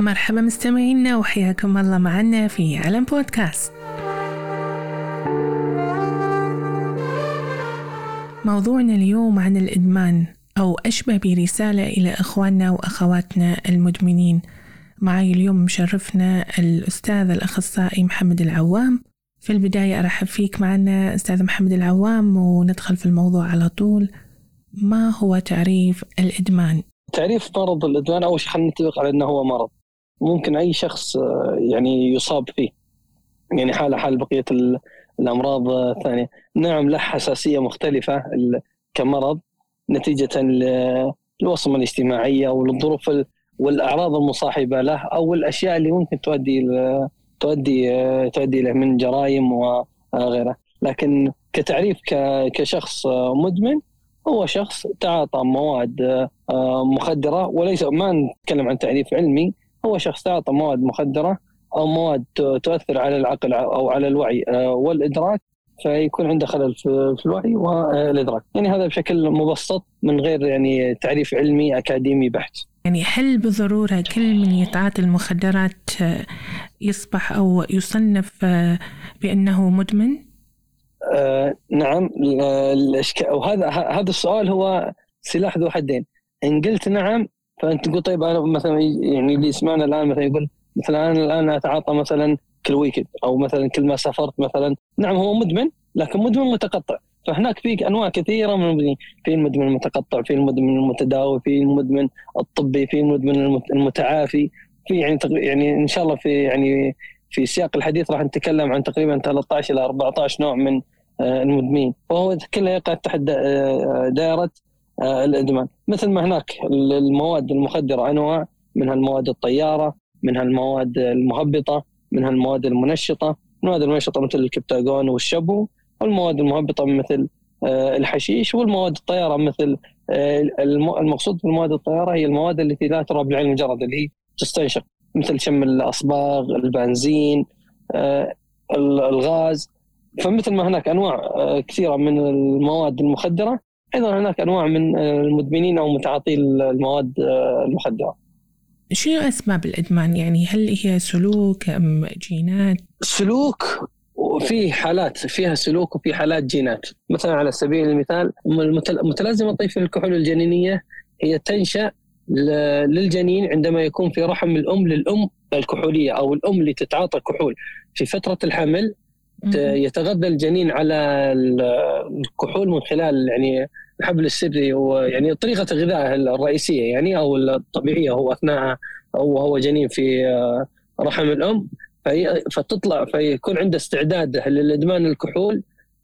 مرحبا مستمعينا وحياكم الله معنا في علم بودكاست. موضوعنا اليوم عن الإدمان أو أشبه برسالة إلى إخواننا وأخواتنا المدمنين. معي اليوم مشرفنا الأستاذ الأخصائي محمد العوام. في البداية أرحب فيك معنا أستاذ محمد العوام وندخل في الموضوع على طول. ما هو تعريف الإدمان؟ تعريف مرض الإدمان أول شيء خلينا نتفق على أنه هو مرض. ممكن أي شخص آه، يعني يصاب فيه. يعني حالة حال بقية الأمراض الثانية. نعم له حساسية مختلفة كمرض نتيجة للوصمة الاجتماعية وللظروف والأعراض المصاحبة له أو الأشياء اللي ممكن تؤدي تؤدي تؤدي له من جرائم وغيرها لكن كتعريف كشخص مدمن هو شخص تعاطى مواد مخدرة وليس ما نتكلم عن تعريف علمي هو شخص تعاطى مواد مخدرة أو مواد تؤثر على العقل أو على الوعي والإدراك فيكون عنده خلل في الوعي والإدراك، يعني هذا بشكل مبسط من غير يعني تعريف علمي أكاديمي بحت. يعني هل بالضروره كل من يتعاطى المخدرات يصبح أو يصنف بأنه مدمن؟ آه نعم الاشكال وهذا هذا السؤال هو سلاح ذو حدين، إن قلت نعم فأنت تقول طيب أنا مثلا يعني اللي يسمعنا الآن مثلا يقول مثلا أنا الآن أتعاطى مثلا كل ويكند أو مثلا كل ما سافرت مثلا. نعم هو مدمن لكن مدمن متقطع. فهناك في أنواع كثيرة من المدمنين. في المدمن المتقطع في المدمن المتداوي في المدمن الطبي في المدمن المتعافي. في يعني يعني إن شاء الله في يعني في سياق الحديث راح نتكلم عن تقريبا 13 إلى 14 نوع من آه، المدمنين. وهو كله يقع تحت آه، دائرة الإدمان. مثل ما هناك المواد المخدرة انواع منها المواد الطيارة منها المواد المهبطة منها المواد المنشطة. المواد المنشطة مثل الكبتاجون والشبو والمواد المهبطة مثل آه، الحشيش والمواد الطيارة مثل آه، المقصود بالمواد الطيارة هي المواد التي لا ترى بالعين مجرد اللي هي تستنشق. مثل شم الأصباغ، البنزين، آه، الغاز. فمثل ما هناك أنواع كثيرة من المواد المخدرة أيضا هناك أنواع من المدمنين أو متعاطي المواد المخدره. شنو أسباب الإدمان يعني هل هي سلوك أم جينات؟ سلوك وفي حالات فيها سلوك وفي حالات جينات مثلا على سبيل المثال متلازمة طيف الكحول الجنينية هي تنشأ للجنين عندما يكون في رحم الأم للأم الكحولية أو الأم اللي تتعاطى كحول في فترة الحمل يتغذى الجنين على الكحول من خلال يعني الحبل السري ويعني طريقة غذائه الرئيسية يعني أو الطبيعية هو أثناء أو هو جنين في آه، رحم الأم. فتطلع فيكون عنده استعداد للإدمان الكحول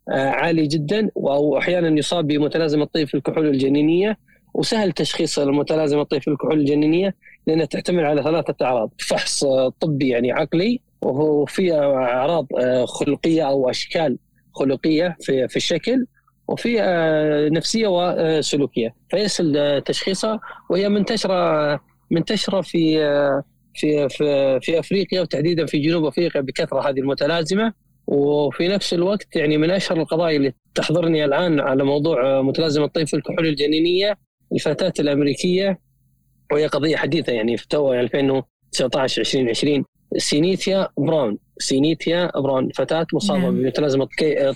آه، عالي جدا أو أحيانا يصاب بمتلازمة طيف الكحول الجنينية. وسهل تشخيص المتلازمة طيف الكحول الجنينية لأنها تعتمد على ثلاثة أعراض فحص طبي يعني عقلي وفي أعراض آه، خلقية أو أشكال خلقية في في الشكل وفي آه، نفسية وسلوكيه آه، تشخيصها وهي منتشرة منتشرة في في في, أفريقيا وتحديدا في جنوب أفريقيا بكثرة هذه المتلازمة. وفي نفس الوقت يعني من أشهر القضايا اللي تحضرني الآن على موضوع متلازمة طيف الكحول الجنينية الفتاة الأمريكية وهي قضية حديثة يعني في تو 2019 2020 سينيثيا براون. سينيثيا براون. فتاة مصابة نعم. بمتلازمة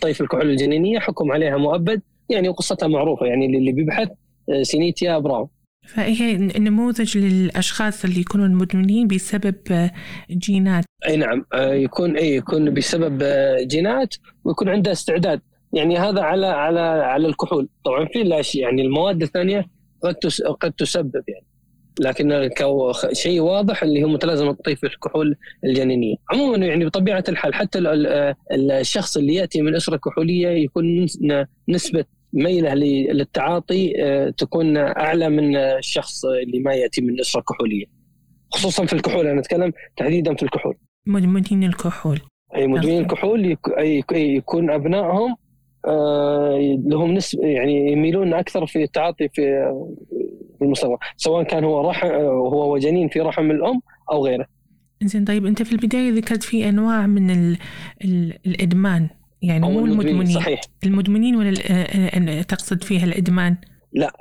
طيف الكحول الجنينية. حكم عليها مؤبد. يعني وقصتها معروفة. يعني اللي بيبحث آه، سينيثيا براون. فهي نموذج للأشخاص اللي يكونون مدمنين بسبب آه، جينات. أي نعم. آه، يكون أي يكون بسبب جينات ويكون عنده استعداد. يعني هذا على على على الكحول. طبعا في يعني المواد الثانية قد قد تسبب يعني. لكن شيء واضح اللي هو متلازمه طيف الكحول الجنينية. عموما يعني بطبيعة الحال حتى الشخص اللي يأتي من أسرة كحولية يكون نسبة ميلة للتعاطي آه، تكون أعلى من الشخص اللي ما يأتي من أسرة كحولية. خصوصا في الكحول أنا أتكلم تحديدا في الكحول. مدمنين الكحول. أي مدمنين الكحول يكون أبنائهم آه، لهم نسبه يعني يميلون أكثر في التعاطي في المستقبل سواء كان هو رحم هو وجنين في رحم الأم أو غيره. زين طيب أنت في البداية ذكرت في أنواع من ال ال الإدمان يعني مو المدمنين صحيح. المدمنين ولا تقصد فيها الإدمان؟ لا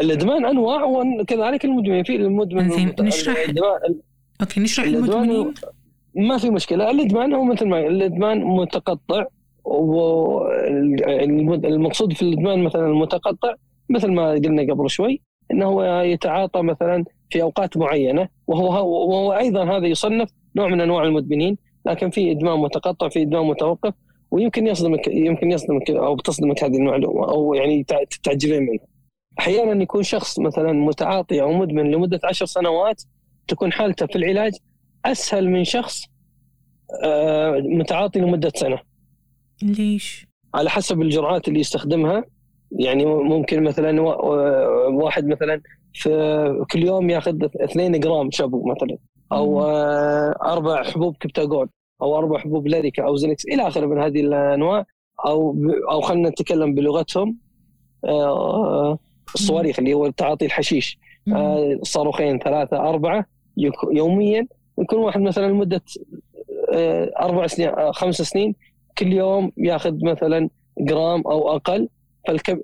الإدمان أنواع وكذلك المدمنين في المدمن زين نشرح. أوكي نشرح المدمنين. ما في مشكلة الإدمان هو مثل ما الإدمان متقطع والمقصود في الإدمان مثلا المتقطع مثل ما قلنا قبل شوي. إنه هو يتعاطى مثلا في أوقات معينة وهو وهو أيضا هذا يصنف نوع من أنواع المدمنين لكن في ادمان متقطع في ادمان متوقف ويمكن يصدمك يمكن يصدمك أو تصدمك هذه المعلومة أو يعني تعجبين منها. أحيانا يكون شخص مثلا متعاطي أو مدمن لمدة عشر سنوات تكون حالته في العلاج أسهل من شخص آه، متعاطي لمدة سنة. ليش؟ على حسب الجرعات اللي يستخدمها يعني ممكن مثلا واحد مثلا في كل يوم ياخذ 2 جرام شابو مثلا أو آه، أربع حبوب كبتاجون أو أربع حبوب لاريكا أو زينكس إلى آخره من هذه الأنواع أو أو خلينا نتكلم بلغتهم آه، الصواريخ اللي هو تعاطي الحشيش آه، صاروخين ثلاثة أربعة يوميا يكون واحد مثلا لمدة أربع سنين خمس سنين كل يوم ياخذ مثلا جرام أو أقل. فالكم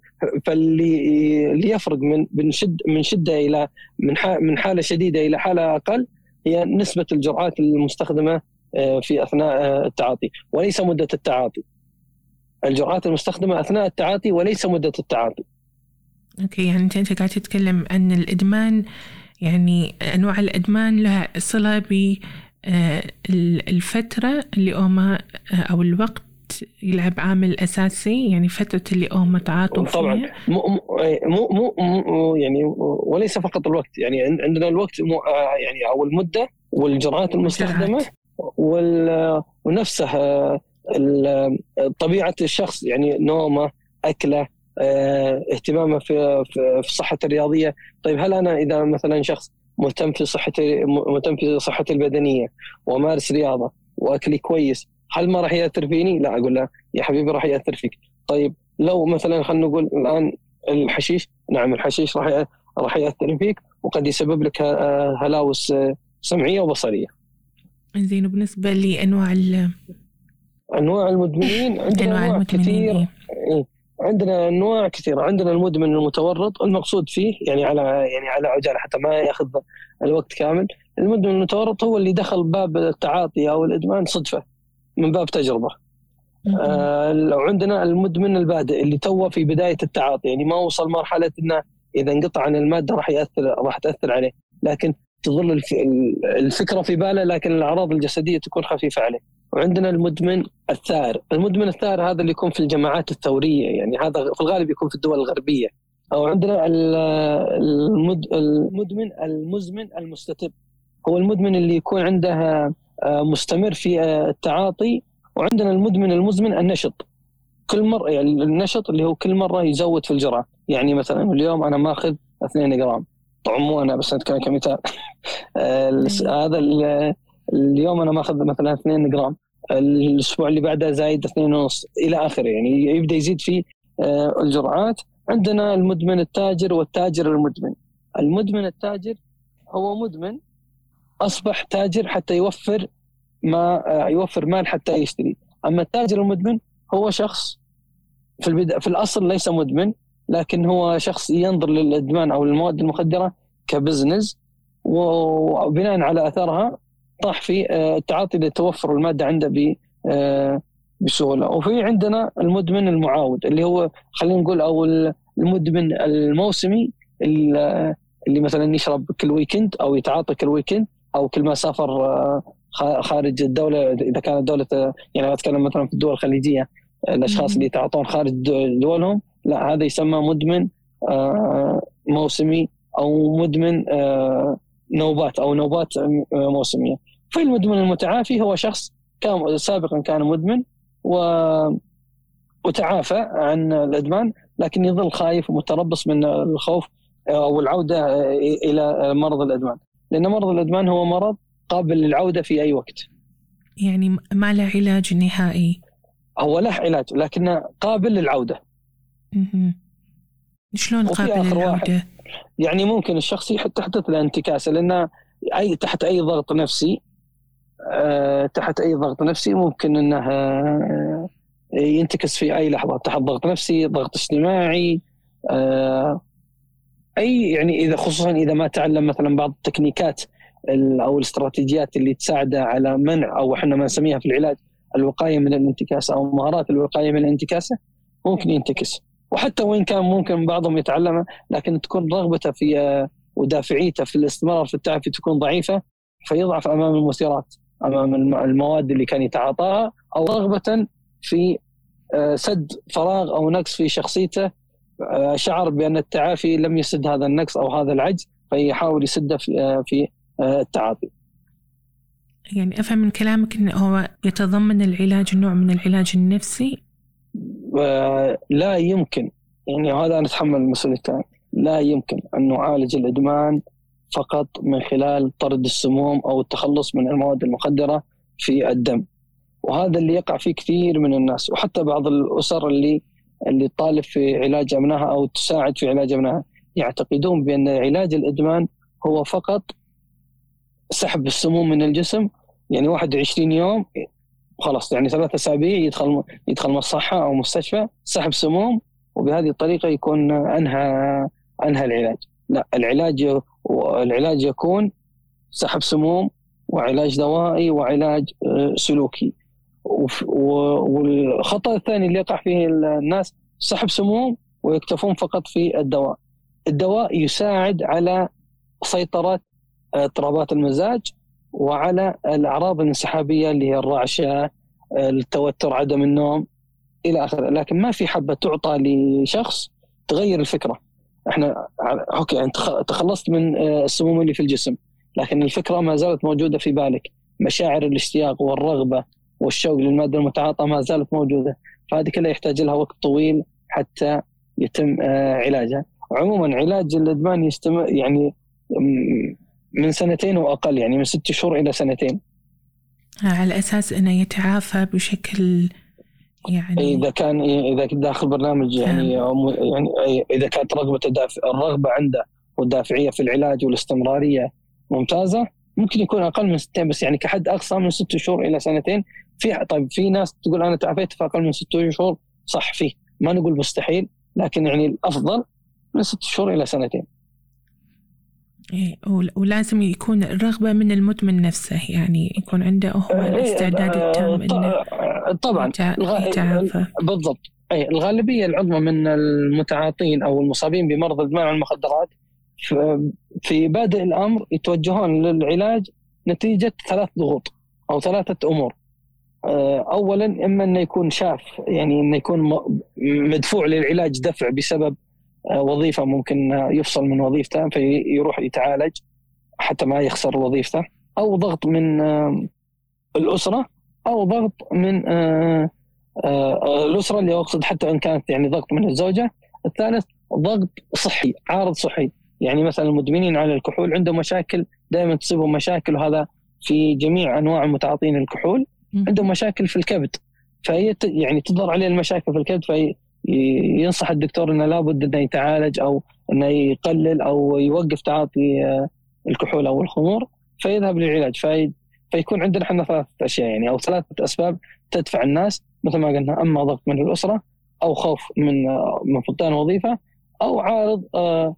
فاللي اللي يفرق من من شد من شدة إلى من من حالة شديدة إلى حالة أقل هي نسبة الجرعات المستخدمة آه، في أثناء آه، التعاطي وليس مدة التعاطي. الجرعات المستخدمة أثناء التعاطي وليس مدة التعاطي. أوكي يعني انت أنت قاعد تتكلم عن الإدمان يعني أنواع الإدمان لها صلة ب آه، الفترة اللي هما أو الوقت يلعب عامل أساسي يعني فترة اللي هم تعاطوا طبعا. مو مو مو, مو يعني وليس فقط الوقت يعني عندنا الوقت مو آه، يعني أو المدة والجرعات المستخدمة وال ونفسها طبيعة الشخص يعني نومه أكله آه، اهتمامه في في صحته الرياضية. طيب هل أنا إذا مثلا شخص مهتم في صحتي مهتم في صحتي البدنية ومارس رياضة وأكلي كويس هل ما راح يأثر فيني؟ لا أقول له يا حبيبي راح يأثر فيك. طيب لو مثلا خلينا نقول الآن الحشيش نعم الحشيش راح راح يأثر فيك وقد يسبب لك هلاوس سمعية وبصرية. زين بالنسبة لأنواع أنواع المدمنين عندنا أنواع, أنواع كثير إيه. عندنا أنواع كثيرة عندنا المدمن المتورط المقصود فيه يعني على يعني على عجالة حتى ما يأخذ الوقت كامل المدمن المتورط هو اللي دخل باب التعاطي أو الإدمان صدفة من باب تجربة. آه لو عندنا المدمن البادئ اللي توه في بداية التعاطي يعني ما وصل مرحلة إنه إذا انقطع عن المادة راح يأثر راح تأثر عليه. لكن تظل الفكرة في باله لكن الأعراض الجسدية تكون خفيفة عليه. وعندنا المدمن الثائر المدمن الثائر هذا اللي يكون في الجماعات الثورية يعني هذا في الغالب يكون في الدول الغربية. أو عندنا المدمن المزمن المستتب. هو المدمن اللي يكون عنده مستمر في آه، التعاطي. وعندنا المدمن المزمن النشط. كل مره يعني النشط اللي هو كل مرة يزود في الجرعة. يعني مثلا اليوم أنا ماخذ 2 جرام. طبعا مو أنا بس نتكلم كمثال. آه، هذا اليوم أنا ماخذ مثلا 2 جرام. الأسبوع اللي بعده زايد 2 ونص. إلى آخره يعني يبدأ يزيد في الجرعات. عندنا المدمن التاجر والتاجر المدمن. المدمن التاجر هو مدمن أصبح تاجر حتى يوفر ما آه، يوفر مال حتى يشتري. أما التاجر المدمن هو شخص في البدء في الأصل ليس مدمن لكن هو شخص ينظر للإدمان أو المواد المخدرة كبزنس وبناء على أثرها طاح في آه، التعاطي لتوفر المادة عنده آه، بسهولة. وفي عندنا المدمن المعاود اللي هو خلينا نقول أو المدمن الموسمي اللي مثلا يشرب كل ويكند أو يتعاطى كل ويكند أو كل ما سافر آه، خارج الدولة إذا كانت دولة يعني أتكلم مثلا في الدول الخليجية الأشخاص اللي يتعاطون خارج دولهم لا هذا يسمى مدمن آه، موسمي أو مدمن آه، نوبات أو نوبات موسمية. في المدمن المتعافي هو شخص كان سابقا كان مدمن و وتعافى عن الإدمان لكن يظل خايف ومتربص من الخوف أو العوده إلى مرض الإدمان. لأن مرض الإدمان هو مرض قابل للعودة في أي وقت. يعني ما له علاج نهائي. هو له علاج لكنه قابل للعودة. شلون قابل للعودة؟ يعني ممكن الشخص تحدث له انتكاسة لأنه أي تحت أي ضغط نفسي أه تحت أي ضغط نفسي ممكن أنه أه ينتكس في أي لحظة. تحت ضغط نفسي ضغط اجتماعي أه أي يعني إذا خصوصا إذا ما تعلم مثلا بعض التكنيكات أو الاستراتيجيات اللي تساعده على منع أو إحنا ما نسميها في العلاج الوقاية من الانتكاسة أو مهارات الوقاية من الانتكاسة ممكن ينتكس. وحتى وإن كان ممكن بعضهم يتعلمها لكن تكون رغبته في ودافعيته في الاستمرار في التعافي تكون ضعيفة فيضعف أمام المثيرات أمام المواد اللي كان يتعاطاها أو رغبة في آه، سد فراغ أو نقص في شخصيته آه، شعر بأن التعافي لم يسد هذا النقص أو هذا العجز فيحاول يسده في آه، في التعاطي. يعني أفهم من كلامك إنه هو يتضمن العلاج نوع من العلاج النفسي؟ لا يمكن يعني هذا أنا أتحمل مسؤوليته لا يمكن أن نعالج الإدمان فقط من خلال طرد السموم أو التخلص من المواد المخدرة في الدم. وهذا اللي يقع فيه كثير من الناس وحتى بعض الأسر اللي اللي تطالب في علاج ابنائها أو تساعد في علاج ابنائها يعتقدون بأن علاج الإدمان هو فقط سحب السموم من الجسم يعني 21 يوم خلاص يعني ثلاثة أسابيع يدخل يدخل مصحة أو مستشفى سحب سموم وبهذه الطريقة يكون أنهى أنهى العلاج. لا العلاج العلاج يكون سحب سموم وعلاج دوائي وعلاج آه، سلوكي. والخطأ الثاني اللي يقع فيه الناس سحب سموم ويكتفون فقط في الدواء. الدواء يساعد على سيطرة اضطرابات المزاج وعلى الأعراض الانسحابية اللي هي الرعشة التوتر عدم النوم إلى آخره. لكن ما في حبة تعطى لشخص تغير الفكرة. إحنا أوكي أنت تخلصت من السموم اللي في الجسم لكن الفكرة ما زالت موجودة في بالك. مشاعر الاشتياق والرغبة والشوق للماده المتعاطى ما زالت موجودة فهذه كلها يحتاج لها وقت طويل حتى يتم آه، علاجها. عموما علاج الإدمان يستمر يعني من سنتين وأقل يعني من ست شهور إلى سنتين. على أساس إنه يتعافى بشكل يعني إذا كان إذا داخل برنامج يعني يعني إذا كانت رغبة الرغبة عنده والدافعية في العلاج والاستمرارية ممتازة ممكن يكون أقل من سنتين بس يعني كحد أقصى من ست شهور إلى سنتين في طيب في ناس تقول أنا تعافيت في أقل من ست شهور صح فيه ما نقول مستحيل لكن يعني الأفضل من ست شهور إلى سنتين. إيه ولازم يكون الرغبة من المدمن نفسه يعني يكون عنده هو إيه، الاستعداد آه، التام إنه طبعا يتعافى بالضبط اي الغالبية العظمى من المتعاطين أو المصابين بمرض ادمان المخدرات في بادئ الأمر يتوجهون للعلاج نتيجة ثلاث ضغوط أو ثلاثة أمور. آه، اولا إما إنه يكون شاف يعني إنه يكون مدفوع للعلاج دفع بسبب آه، وظيفة ممكن يفصل من وظيفته فيروح يتعالج حتى ما يخسر وظيفته. أو ضغط من آه، الأسرة أو ضغط من الأسرة اللي أقصد حتى إن كانت يعني ضغط من الزوجة. الثالث ضغط صحي عارض صحي. يعني مثلا المدمنين على الكحول عندهم مشاكل دائما تصيبهم مشاكل وهذا في جميع أنواع المتعاطين الكحول. عندهم مشاكل في الكبد. فهي يعني تظهر عليه المشاكل في الكبد فينصح الدكتور إنه لابد إنه يتعالج أو إنه يقلل أو يوقف تعاطي آه، الكحول أو الخمور فيذهب للعلاج. في فيكون عندنا إحنا ثلاثة أشياء يعني أو ثلاثة أسباب تدفع الناس. مثل ما قلنا أما ضغط من الأسرة أو خوف من آه، من فقدان وظيفة أو عارض آه،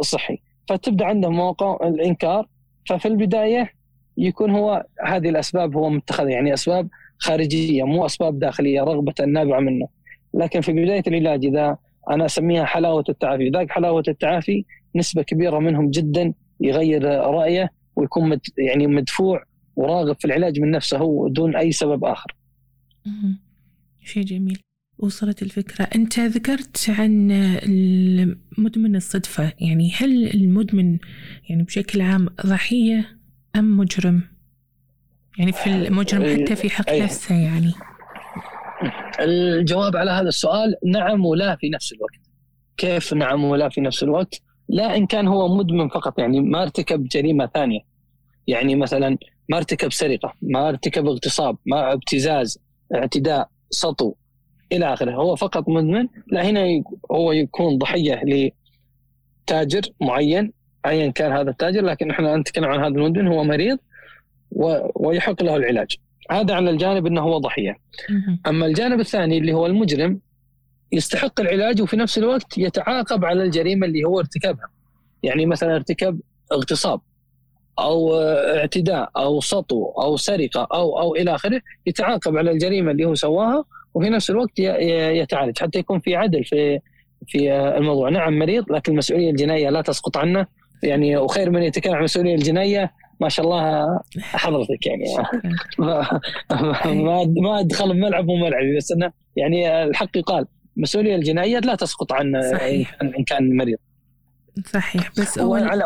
صحي. فتبدأ عنده موقع الإنكار. ففي البداية يكون هو هذه الأسباب هو متخذ يعني أسباب خارجية مو أسباب داخلية رغبة نابعة منه لكن في بداية العلاج إذا أنا أسميها حلاوة التعافي ذاك حلاوة التعافي نسبة كبيرة منهم جدا يغير رأيه ويكون مد يعني مدفوع وراغب في العلاج من نفسه هو دون أي سبب آخر. شيء جميل. وصلت الفكرة أنت ذكرت عن المدمن الصدفة يعني هل المدمن يعني بشكل عام ضحية أم مجرم؟ يعني في المجرم حتى في حق نفسه يعني. الجواب على هذا السؤال نعم ولا في نفس الوقت. كيف نعم ولا في نفس الوقت؟ لا إن كان هو مدمن فقط يعني ما ارتكب جريمة ثانية. يعني مثلا ما ارتكب سرقة ما ارتكب اغتصاب ما ابتزاز اعتداء سطو إلى آخره. هو فقط مدمن لا هنا هو يكون ضحية لتاجر معين ايا كان هذا التاجر لكن إحنا نتكلم عن هذا المدمن هو مريض ويحق له العلاج. هذا على الجانب إنه هو ضحية. أما الجانب الثاني اللي هو المجرم يستحق العلاج وفي نفس الوقت يتعاقب على الجريمة اللي هو ارتكبها. يعني مثلا ارتكب اغتصاب أو اعتداء أو سطو أو سرقة أو أو إلى آخره يتعاقب على الجريمة اللي هو سواها وفي نفس الوقت يتعالج. حتى يكون في عدل في في الموضوع. نعم مريض لكن المسؤولية الجنائية لا تسقط عنه. يعني وخير من يتكلم عن المسؤوليه الجنائيه ما شاء الله حضرتك يعني. ما ما أدخل بملعب مو ملعبي بس إنه يعني الحق يقال المسؤوليه الجنائيه لا تسقط عن إن كان مريض. صحيح. بس هو على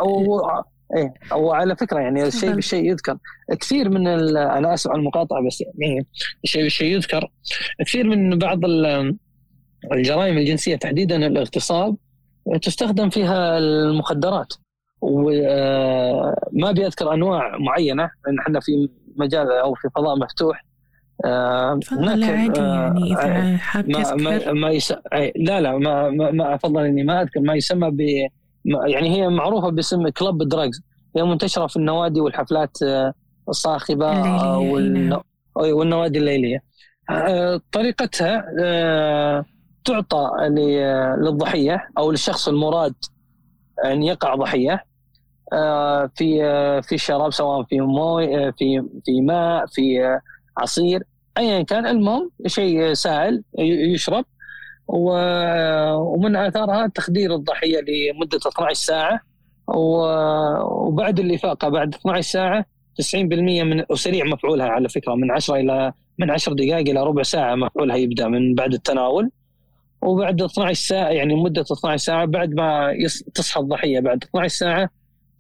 إيه وعلى فكرة يعني الشيء بالشيء يذكر. كثير من أنا اسف على المقاطعة بس يعني الشيء بالشيء يذكر. كثير من بعض الجرائم الجنسية تحديدا الإغتصاب تستخدم فيها المخدرات. وما أبي أذكر أنواع معينة لأن إحنا في مجال أو في فضاء مفتوح. تفضل عادي يعني إذا حاب ما, ما, ما يس... لا لا ما ما, ما أفضل إني ما أذكر. ما يسمى ب يعني هي معروفة باسم كلب دراجز هي منتشرة في النوادي والحفلات الصاخبة والن... والنوادي الليلية. طريقتها تعطى للضحية أو للشخص المراد أن يقع ضحية. في في شراب سواء في موي في في ماء في عصير ايا كان. المهم شيء سائل يشرب ومن آثارها تخدير الضحية لمدة 12 ساعة وبعد الإفاقة بعد 12 ساعة 90% من وسريع مفعولها على فكرة من 10 إلى من 10 دقائق إلى ربع ساعة مفعولها يبدأ من بعد التناول. وبعد 12 ساعة يعني مدة 12 ساعة بعد ما تصحى الضحية بعد 12 ساعة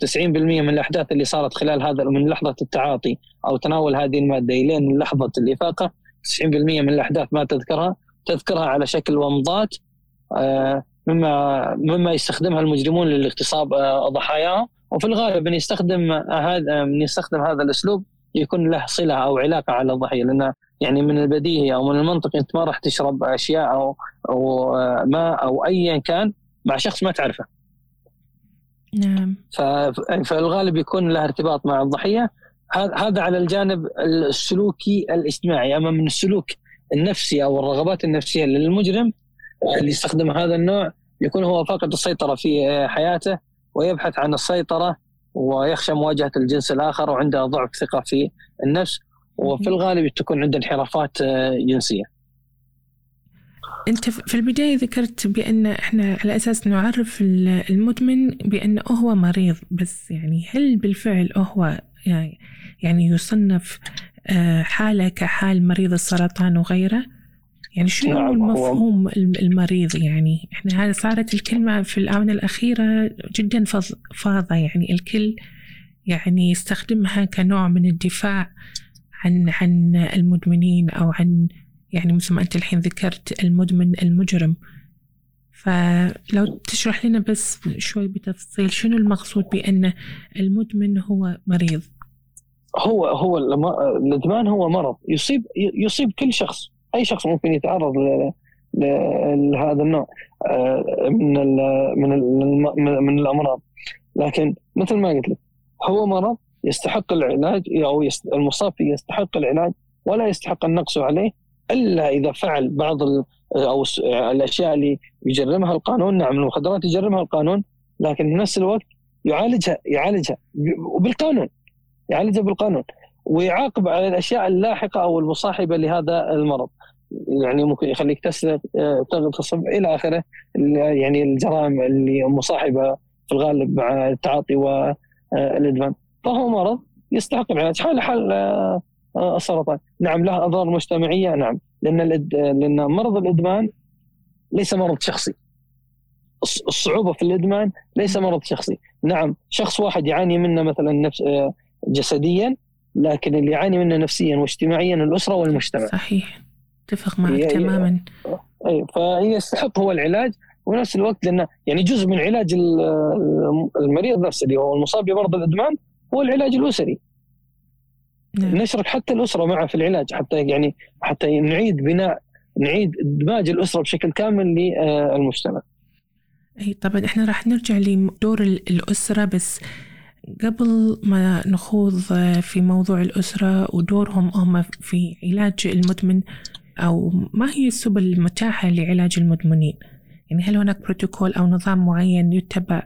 90% من الأحداث اللي صارت خلال هذا من لحظة التعاطي أو تناول هذه المادة إلين لحظة الإفاقة 90% من الأحداث ما تذكرها تذكرها على شكل ومضات آه، مما مما يستخدمها المجرمون للاغتصاب آه، ضحاياهم وفي الغالب من يستخدم هذا من يستخدم هذا الأسلوب يكون له صلة أو علاقة على الضحية لأن يعني من البديهي أو من المنطق أنت ما راح تشرب أشياء أو أو آه، ماء أو ايا كان مع شخص ما تعرفه. نعم. فالغالب يكون له ارتباط مع الضحية هذا على الجانب السلوكي الاجتماعي أما من السلوك النفسي أو الرغبات النفسية للمجرم اللي يستخدم هذا النوع يكون هو فاقد السيطرة في حياته ويبحث عن السيطرة ويخشى مواجهة الجنس الآخر وعنده ضعف ثقة في النفس وفي الغالب تكون عنده انحرافات جنسية. أنت في البداية ذكرت بأن إحنا على أساس نعرف المدمن بانه هو مريض بس يعني هل بالفعل هو يعني يعني يصنف آه، حالة كحال مريض السرطان وغيره؟ يعني شنو نعم المفهوم المريض يعني؟ إحنا هذا صارت الكلمة في الآونة الأخيرة جدا فاضة يعني الكل يعني يستخدمها كنوع من الدفاع عن عن المدمنين أو عن يعني مثل ما أنت الحين ذكرت المدمن المجرم. فلو تشرح لنا بس شوي بتفصيل شنو المقصود بأن المدمن هو مريض؟ هو هو الإدمان هو مرض. يصيب يصيب كل شخص. أي شخص ممكن يتعرض لهذا النوع آه، من من من الأمراض. لكن مثل ما قلت لك هو مرض يستحق العلاج أو المصاب فيه يستحق العلاج ولا يستحق النقص عليه إلا إذا فعل بعض أو الأشياء اللي يجرمها القانون. نعم المخدرات يجرمها القانون لكن في نفس الوقت يعالجها يعالجها وبالقانون يعالجها بالقانون ويعاقب على الأشياء اللاحقة أو المصاحبة لهذا المرض. يعني ممكن يخليك تسرق تغتصب إلى آخره يعني الجرائم اللي مصاحبة في الغالب مع التعاطي والادمان فهو مرض يستحق العلاج. حال حال آه، السرطان. نعم له أضرار مجتمعية نعم. لأن لأن مرض الإدمان ليس مرض شخصي. الصعوبة في الإدمان ليس مرض شخصي. نعم شخص واحد يعاني منه مثلا نفس آه، جسديا لكن اللي يعاني منه نفسيا واجتماعيا الأسرة والمجتمع. صحيح. أتفق معك تماما. أي فيستحق هو العلاج ونفس الوقت لأنه يعني جزء من علاج المريض نفسه اللي هو المصاب بمرض الإدمان هو العلاج الأسري. نعم. نشرك حتى الأسرة معه في العلاج حتى يعني حتى نعيد بناء نعيد إدماج الأسرة بشكل كامل للمجتمع. أي طبعا إحنا راح نرجع لدور الأسرة بس قبل ما نخوض في موضوع الأسرة ودورهم هم في علاج المدمن أو ما هي السبل المتاحة لعلاج المدمنين يعني هل هناك بروتوكول أو نظام معين يتبع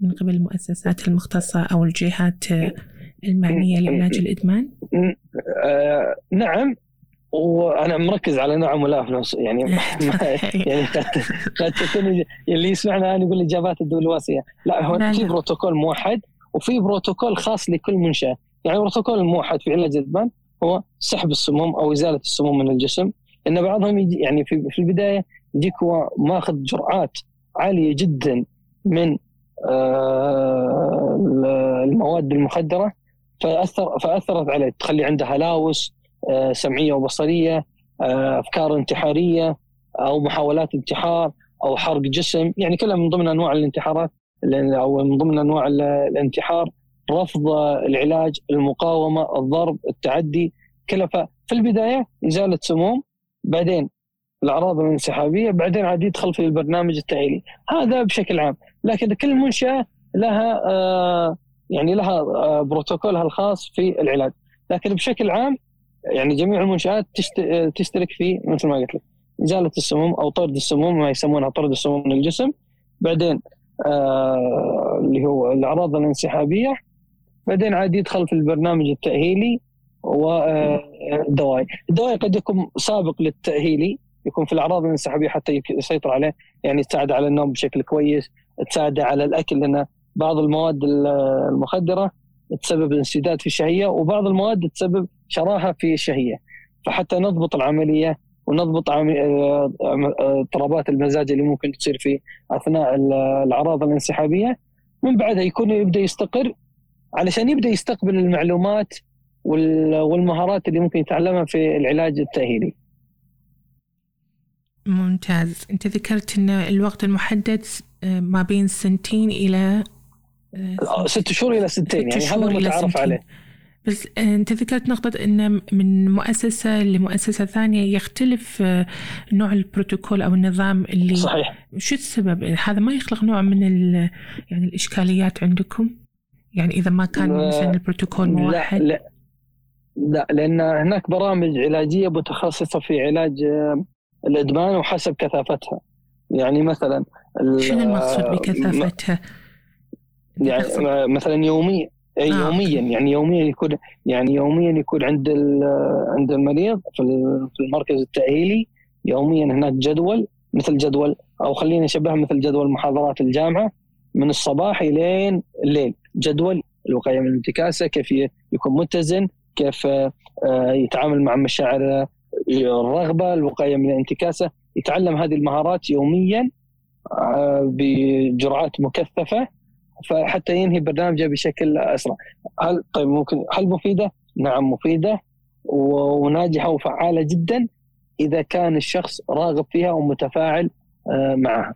من قبل المؤسسات المختصة أو الجهات المعنية لعلاج الإدمان؟ آه نعم. وأنا مركز على نعم ولا في نفس يعني يعني قد تكون اللي يسمعنا الان يقول اجابات الدول الواسعه لا هو في بروتوكول موحد وفي بروتوكول خاص لكل منشأة. يعني البروتوكول الموحد في علاج الإدمان هو سحب السموم أو إزالة السموم من الجسم. إن بعضهم يجي يعني في, في البداية يجيك هو ماخذ جرعات عالية جدا من آه، المواد المخدرة فاثر فأثرت عليه. تخلي عنده هلاوس آه، سمعية وبصرية آه، أفكار انتحارية أو محاولات انتحار أو حرق جسم. يعني كلها من ضمن أنواع الانتحارات أو من ضمن أنواع الانتحار رفض العلاج المقاومة الضرب التعدي كلها. في البداية ازاله سموم بعدين الأعراض الانسحابية بعدين عاد يدخل في البرنامج التاهيلي هذا بشكل عام. لكن كل منشأة لها آه، يعني لها آه، بروتوكولها الخاص في العلاج. لكن بشكل عام يعني جميع المنشآت تشترك في مثل ما قلت لك ازاله السموم أو طرد السموم ما يسمونها طرد السموم من الجسم بعدين آه اللي هو الأعراض الانسحابية. بعدين عاد يدخل في البرنامج التأهيلي والدواء آه، الدواء قد يكون سابق للتأهيلي يكون في الأعراض الانسحابية حتى يسيطر عليه يعني تساعد على النوم بشكل كويس تساعد على الأكل لأن بعض المواد المخدرة تسبب انسداد في الشهية وبعض المواد تسبب شراهة في الشهية. فحتى نضبط العملية ونضبط آه، اضطرابات المزاج اللي ممكن تصير في أثناء الأعراض الانسحابية. من بعدها يكون يبدأ يستقر علشان يبدأ يستقبل المعلومات والمهارات اللي ممكن يتعلمها في العلاج التأهيلي. ممتاز، أنت ذكرت إن الوقت المحدد آه، ما بين سنتين إلى ست شهور إلى سنتين يعني هذا المتعارف عليه. بس أنت ذكرت نقطة إن من مؤسسة لمؤسسة ثانية يختلف آه، نوع البروتوكول أو النظام اللي صحيح شو السبب؟ هذا ما يخلق نوع من يعني الإشكاليات عندكم؟ يعني إذا ما كان مثلا البروتوكول موحد؟ لا, لا لا لأن هناك برامج علاجية متخصصة في علاج آه، الإدمان وحسب كثافتها يعني مثلا شنو المقصود بكثافتها؟ يعني مثلا يوميا اي آه. يوميا يعني يوميا يكون يعني يوميا يكون عند عند المريض في في المركز التأهيلي يوميا هناك جدول مثل جدول أو خلينا نشبهها مثل جدول محاضرات الجامعة من الصباح إلين الليل. جدول الوقاية من الانتكاسه كيف يكون متزن كيف آه، يتعامل مع مشاعر الرغبة الوقاية من الانتكاسه يتعلم هذه المهارات يوميا آه، بجرعات مكثفة. فحتى ينهي برنامجه بشكل أسرع. هل طيب ممكن هل مفيدة؟ نعم مفيدة وناجحة وفعالة جدا إذا كان الشخص راغب فيها ومتفاعل آه، معها.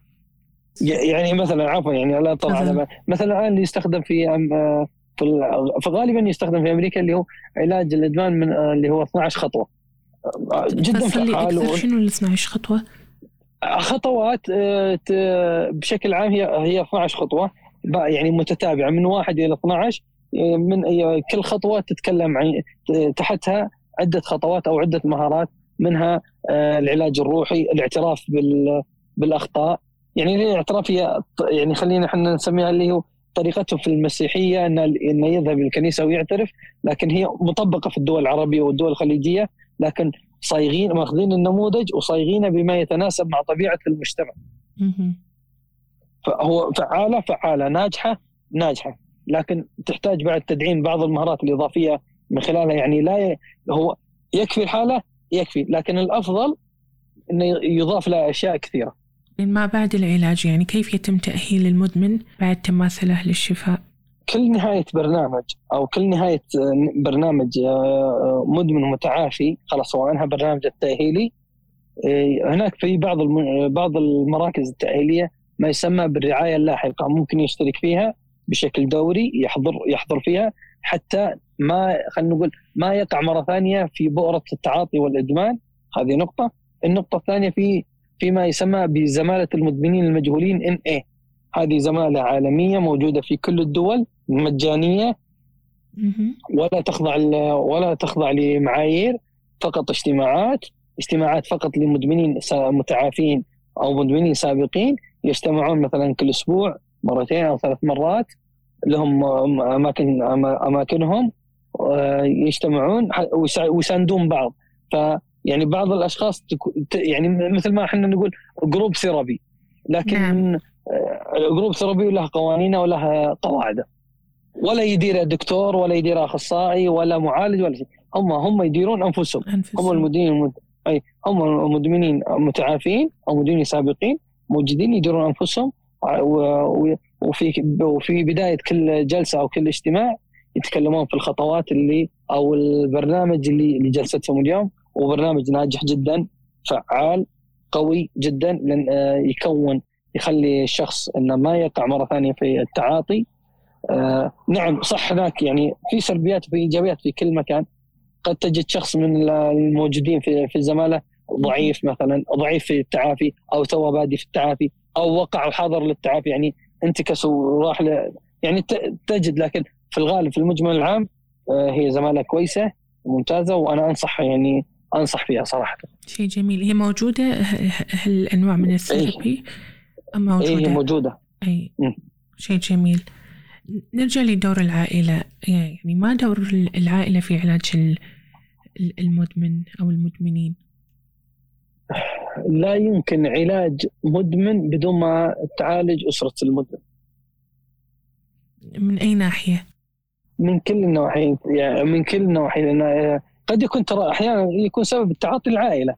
يعني مثلا عفوا يعني لا طبعا مثلا الآن يستخدم في آه، في غالبا يستخدم في أمريكا اللي هو علاج الإدمان من آه، اللي هو 12 خطوة جدا فعال شنو ال 12 خطوة؟ خطوات بشكل عام هي هي 12 خطوة يعني متتابعه من واحد إلى 12 من كل خطوة تتكلم عن تحتها عدة خطوات أو عدة مهارات منها آه، العلاج الروحي، الاعتراف بالأخطاء، يعني الاعتراف هي يعني خلينا إحنا نسميها اللي هو طريقتهم في المسيحية ان إنه يذهب الكنيسه ويعترف. لكن هي مطبقة في الدول العربية والدول الخليجية لكن صايغين ماخذين النموذج وصايغينه بما يتناسب مع طبيعة المجتمع. فهو فعالة فعالة. ناجحة ناجحة. لكن تحتاج بعد تدعيم بعض المهارات الإضافية من خلالها. يعني لا ي... هو يكفي الحالة؟ يكفي. لكن الأفضل إنه يضاف له أشياء كثيرة. ما بعد العلاج؟ يعني كيف يتم تأهيل المدمن بعد تماثله للشفاء؟ كل نهاية برنامج أو كل نهاية برنامج آه، مدمن متعافي خلاص سواء إنها برنامج التأهيلي آه، هناك في بعض بعض المراكز التأهيلية ما يسمى بالرعاية اللاحقة ممكن يشترك فيها بشكل دوري يحضر يحضر فيها حتى ما خلينا نقول ما يقع مرة ثانية في بؤرة التعاطي والإدمان. هذه نقطة. النقطة الثانية في فيما يسمى بزمالة المدمنين المجهولين إن اي هذه زمالة عالمية موجودة في كل الدول مجانية. ولا تخضع ولا تخضع لمعايير فقط اجتماعات. اجتماعات فقط لمدمنين متعافين أو مدمنين سابقين يجتمعون مثلا كل أسبوع مرتين أو ثلاث مرات لهم اماكن أماكنهم آه، يجتمعون ويساندون بعض. ف يعني بعض الأشخاص يعني مثل ما إحنا نقول group therapy لكن نعم. group therapy له قوانينه وله قواعده ولا يدير دكتور ولا يدير أخصائي ولا معالج ولا شيء. هم هم يديرون أنفسهم, أنفسهم. هم المديرين أي هم المدمنين متعافين أو مدمنين سابقين موجودين يديرون أنفسهم وفي وفي بداية كل جلسة أو كل اجتماع يتكلمون في الخطوات اللي أو البرنامج اللي اللي جلستهم اليوم وبرنامج ناجح جدا فعال قوي جدا لأن آه، يكون يخلي الشخص إنه ما يقع مرة ثانية في التعاطي. آه نعم صح هناك يعني في سلبيات وفي إيجابيات في كل مكان قد تجد شخص من الموجودين في في الزمالة ضعيف مثلا ضعيف في التعافي أو تو بادي في التعافي أو وقع وحاضر للتعافي يعني انتكس وراح يعني تجد لكن في الغالب في المجمل العام آه، هي زمالة كويسة ممتازه وأنا أنصح يعني أنصح فيها صراحة. شيء جميل هي موجودة هالانواع من الثيرابي موجودة؟ اي موجودة. اي شيء جميل. نرجع لدور العائلة. يعني ما دور العائلة في علاج المدمن أو المدمنين؟ لا يمكن علاج مدمن بدون ما تعالج أسرة المدمن. من أي ناحية؟ من كل النواحي. يعني من كل النواحي لأن قد يكون ترى أحيانا يكون سبب التعاطي العائلة.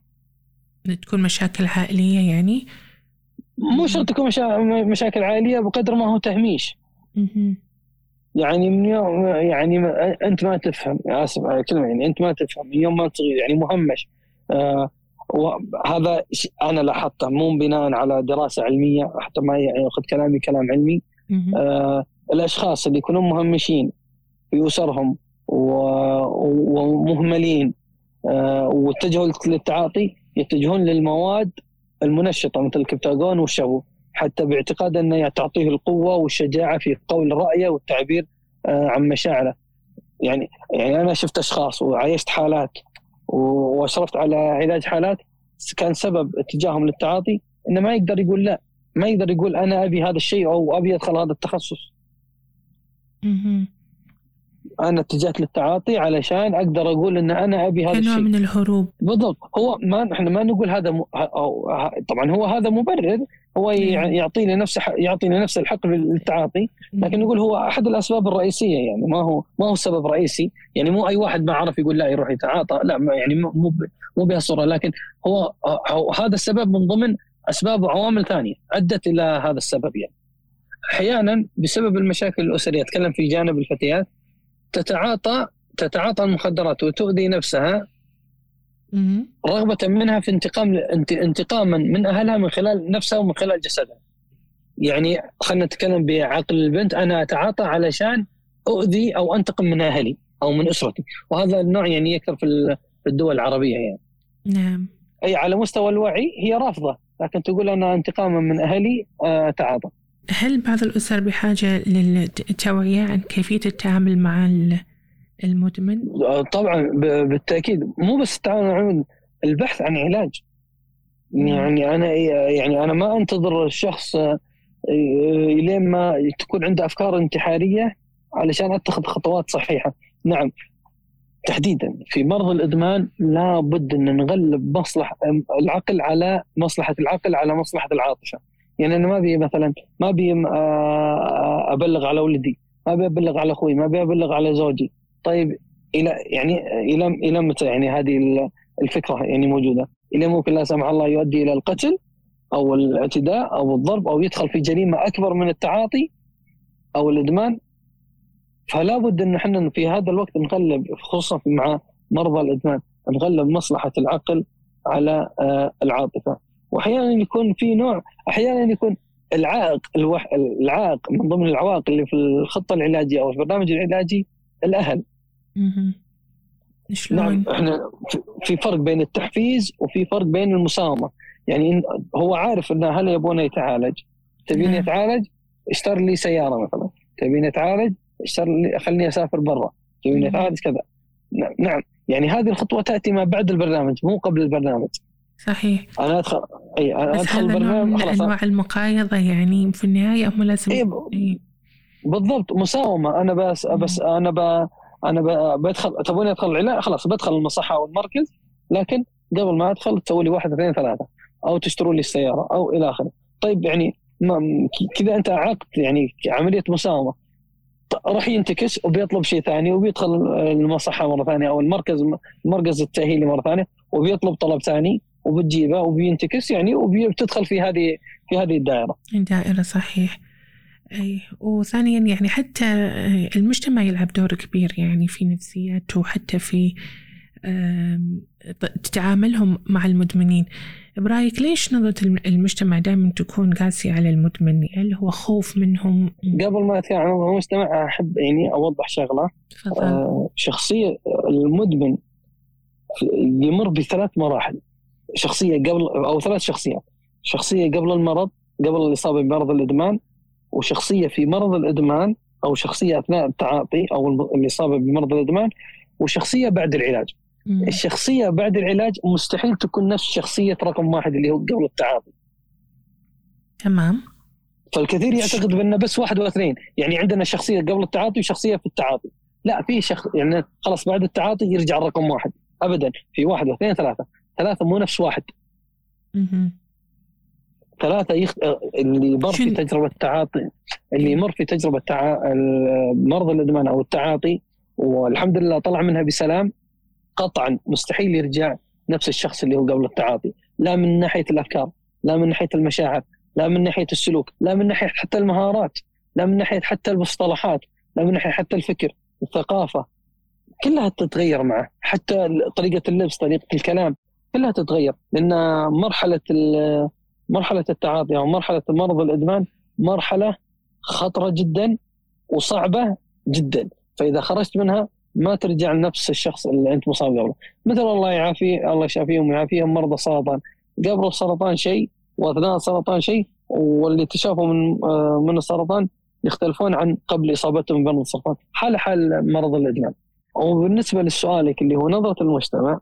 تكون مشاكل عائلية يعني؟ مو شرط تكون مشاكل عائلية بقدر ما هو تهميش. يعني من يوم يعني أنت ما تفهم آسف على الكلمة يعني أنت ما تفهم من يوم ما صغير يعني مهمش. آه وهذا أنا لاحظته مو بناء على دراسة علمية حتى ما يعني أخذ كلامي كلام علمي. آه الأشخاص اللي يكونون مهمشين في اسرهم ومهملين آه واتجهوا للتعاطي يتجهون للمواد المنشطة مثل الكبتاجون والشابو. حتى باعتقاد أنه تعطيه القوة والشجاعة في قول رأيه والتعبير آه، عن مشاعره. يعني يعني أنا شفت أشخاص وعايشت حالات وأشرفت على علاج حالات كان سبب اتجاههم للتعاطي إنه ما يقدر يقول لا. ما يقدر يقول أنا أبي هذا الشيء أو أبي أدخل هذا التخصص. أنا اتجهت للتعاطي علشان أقدر أقول إن أنا أبي هذا الشيء. من الهروب. بالضبط. هو ما إحنا ما نقول هذا م... أو... طبعا هو هذا مبرر. هو يعطينا نفس يعطينا نفس الحق للتعاطي. لكن نقول هو أحد الأسباب الرئيسية يعني. ما هو ما هو سبب رئيسي يعني مو أي واحد ما عرف يقول لا يروح يتعاطى. لا يعني مو مو بهالصوره لكن هو هذا السبب من ضمن أسباب وعوامل ثانية أدت إلى هذا السبب يعني. أحيانا بسبب المشاكل الأسرية أتكلم في جانب الفتيات تتعاطى تتعاطى المخدرات وتؤذي نفسها رغبة منها في انتقام انتقاما من أهلها من خلال نفسها ومن خلال جسدها. يعني خلينا نتكلم بعقل البنت أنا أتعاطى علشان أؤذي أو أنتقم من أهلي أو من أسرتي. وهذا النوع يعني يكثر في الدول العربية يعني. نعم. أي على مستوى الوعي هي رافضة لكن تقول أنا انتقاما من أهلي آه، أتعاطى. هل بعض الأسر بحاجة للتوعية عن كيفية التعامل مع المدمن؟ طبعا بالتأكيد. مو بس التعامل مع البحث عن علاج. يعني أنا يعني أنا ما أنتظر الشخص آه، لين ما تكون عنده أفكار انتحارية علشان أتخذ خطوات صحيحة. نعم. تحديدا في مرض الإدمان لابد أن نغلب مصلحه العقل على مصلحة العقل على مصلحة العاطفة. يعني أنا ما أبي مثلا ما أبي آه، أبلغ على ولدي ما أبي أبلغ على أخوي ما أبي أبلغ على زوجي. طيب إلى يعني إلى إلى متى يعني هذه الفكرة يعني موجودة؟ إلى ممكن لا سمح الله يؤدي إلى القتل أو الاعتداء أو الضرب أو يدخل في جريمة أكبر من التعاطي أو الإدمان. فلا بد أن إحنا في هذا الوقت نغلب خصوصا مع مرضى الإدمان نغلب مصلحة العقل على آه، العاطفة. وأحيانا يكون في نوع أحيانا يكون العائق الوح... العائق من ضمن العوائق اللي في الخطة العلاجية أو البرنامج العلاجي الأهل. شلون؟ نعم إحنا في فرق بين التحفيز وفي فرق بين المساومه يعني هو عارف إن اهله يبونه يتعالج. تبيني. يتعالج اشتر لي سيارة مثلا. تبيني يتعالج اشتر لي خليني أسافر برا. تبيني يتعالج كذا. نعم. يعني هذه الخطوة تأتي ما بعد البرنامج مو قبل البرنامج. صحيح. أنا ادخل إي أنا أدخل البرنامج خلاص. انواع المقايضة يعني في النهاية هم لازم إيه بالضبط مساومة. أنا بس بس أنا ب أنا بدخل تبوني أدخل العلاج؟ خلاص بدخل المصحة أو المركز لكن قبل ما أدخل تسوي لي واحد اثنين ثلاثة أو تشتروا لي السيارة أو إلى آخره. طيب يعني كذا أنت عقد يعني عملية مساومة. راح ينتكس وبيطلب شيء ثاني وبيدخل المصحة مرة ثانية أو المركز المركز التأهيلي مرة ثانية وبيطلب طلب ثاني. وبتجيبه وبينتكس يعني وبتدخل في هذه في هذه الدائرة. الدائره صحيح. أي وثانيا يعني حتى المجتمع يلعب دور كبير يعني في نفسياته وحتى في تعاملهم مع المدمنين برأيك ليش نظرة المجتمع دائما تكون قاسية على المدمن هل هو خوف منهم قبل ما أتكلم عن المجتمع أحب يعني أوضح شغلة فضل. آه شخصية المدمن يمر بثلاث مراحل شخصية قبل أو ثلاث شخصيات. شخصية قبل المرض قبل الإصابة بمرض الإدمان وشخصية في مرض الإدمان أو شخصية أثناء التعاطي أو الإصابة بمرض الإدمان وشخصية بعد العلاج. مم. الشخصية بعد العلاج مستحيل تكون نفس شخصية رقم واحد اللي هو قبل التعاطي. تمام. فالكثير يعتقد بان بس واحد واثنين. يعني عندنا شخصية قبل التعاطي وشخصية في التعاطي. لا في شخص يعني خلاص بعد التعاطي يرجع الرقم واحد. ابدا في واحد واثنين ثلاثة. ثلاثة مو نفس واحد. مم. ثلاثة يخ... اللي يمر في تجربة التعاطي اللي يمر في تجربة تع... مرض الإدمان أو التعاطي والحمد لله طلع منها بسلام قطعا مستحيل يرجع نفس الشخص اللي هو قبل التعاطي. لا من ناحية الأفكار لا من ناحية المشاعر لا من ناحية السلوك لا من ناحية حتى المهارات لا من ناحية حتى المصطلحات لا من ناحية حتى الفكر الثقافة كلها تتغير معه. حتى طريقة اللبس طريقة الكلام كلها تتغير لأن مرحلة مرحلة التعاطي أو مرحلة مرض الإدمان مرحلة خطرة جدا وصعبة جدا فإذا خرجت منها ما ترجع لنفس الشخص اللي أنت مصاب قبله. مثل الله يعافيه الله يشافيهم ويعافيهم مرضى السرطان قبل السرطان شيء وأثناء السرطان شيء واللي اكتشافوا من آه، من السرطان يختلفون عن قبل إصابتهم بمرض السرطان. حال حال مرض الإدمان. وبالنسبة لسؤالك اللي هو نظرة المجتمع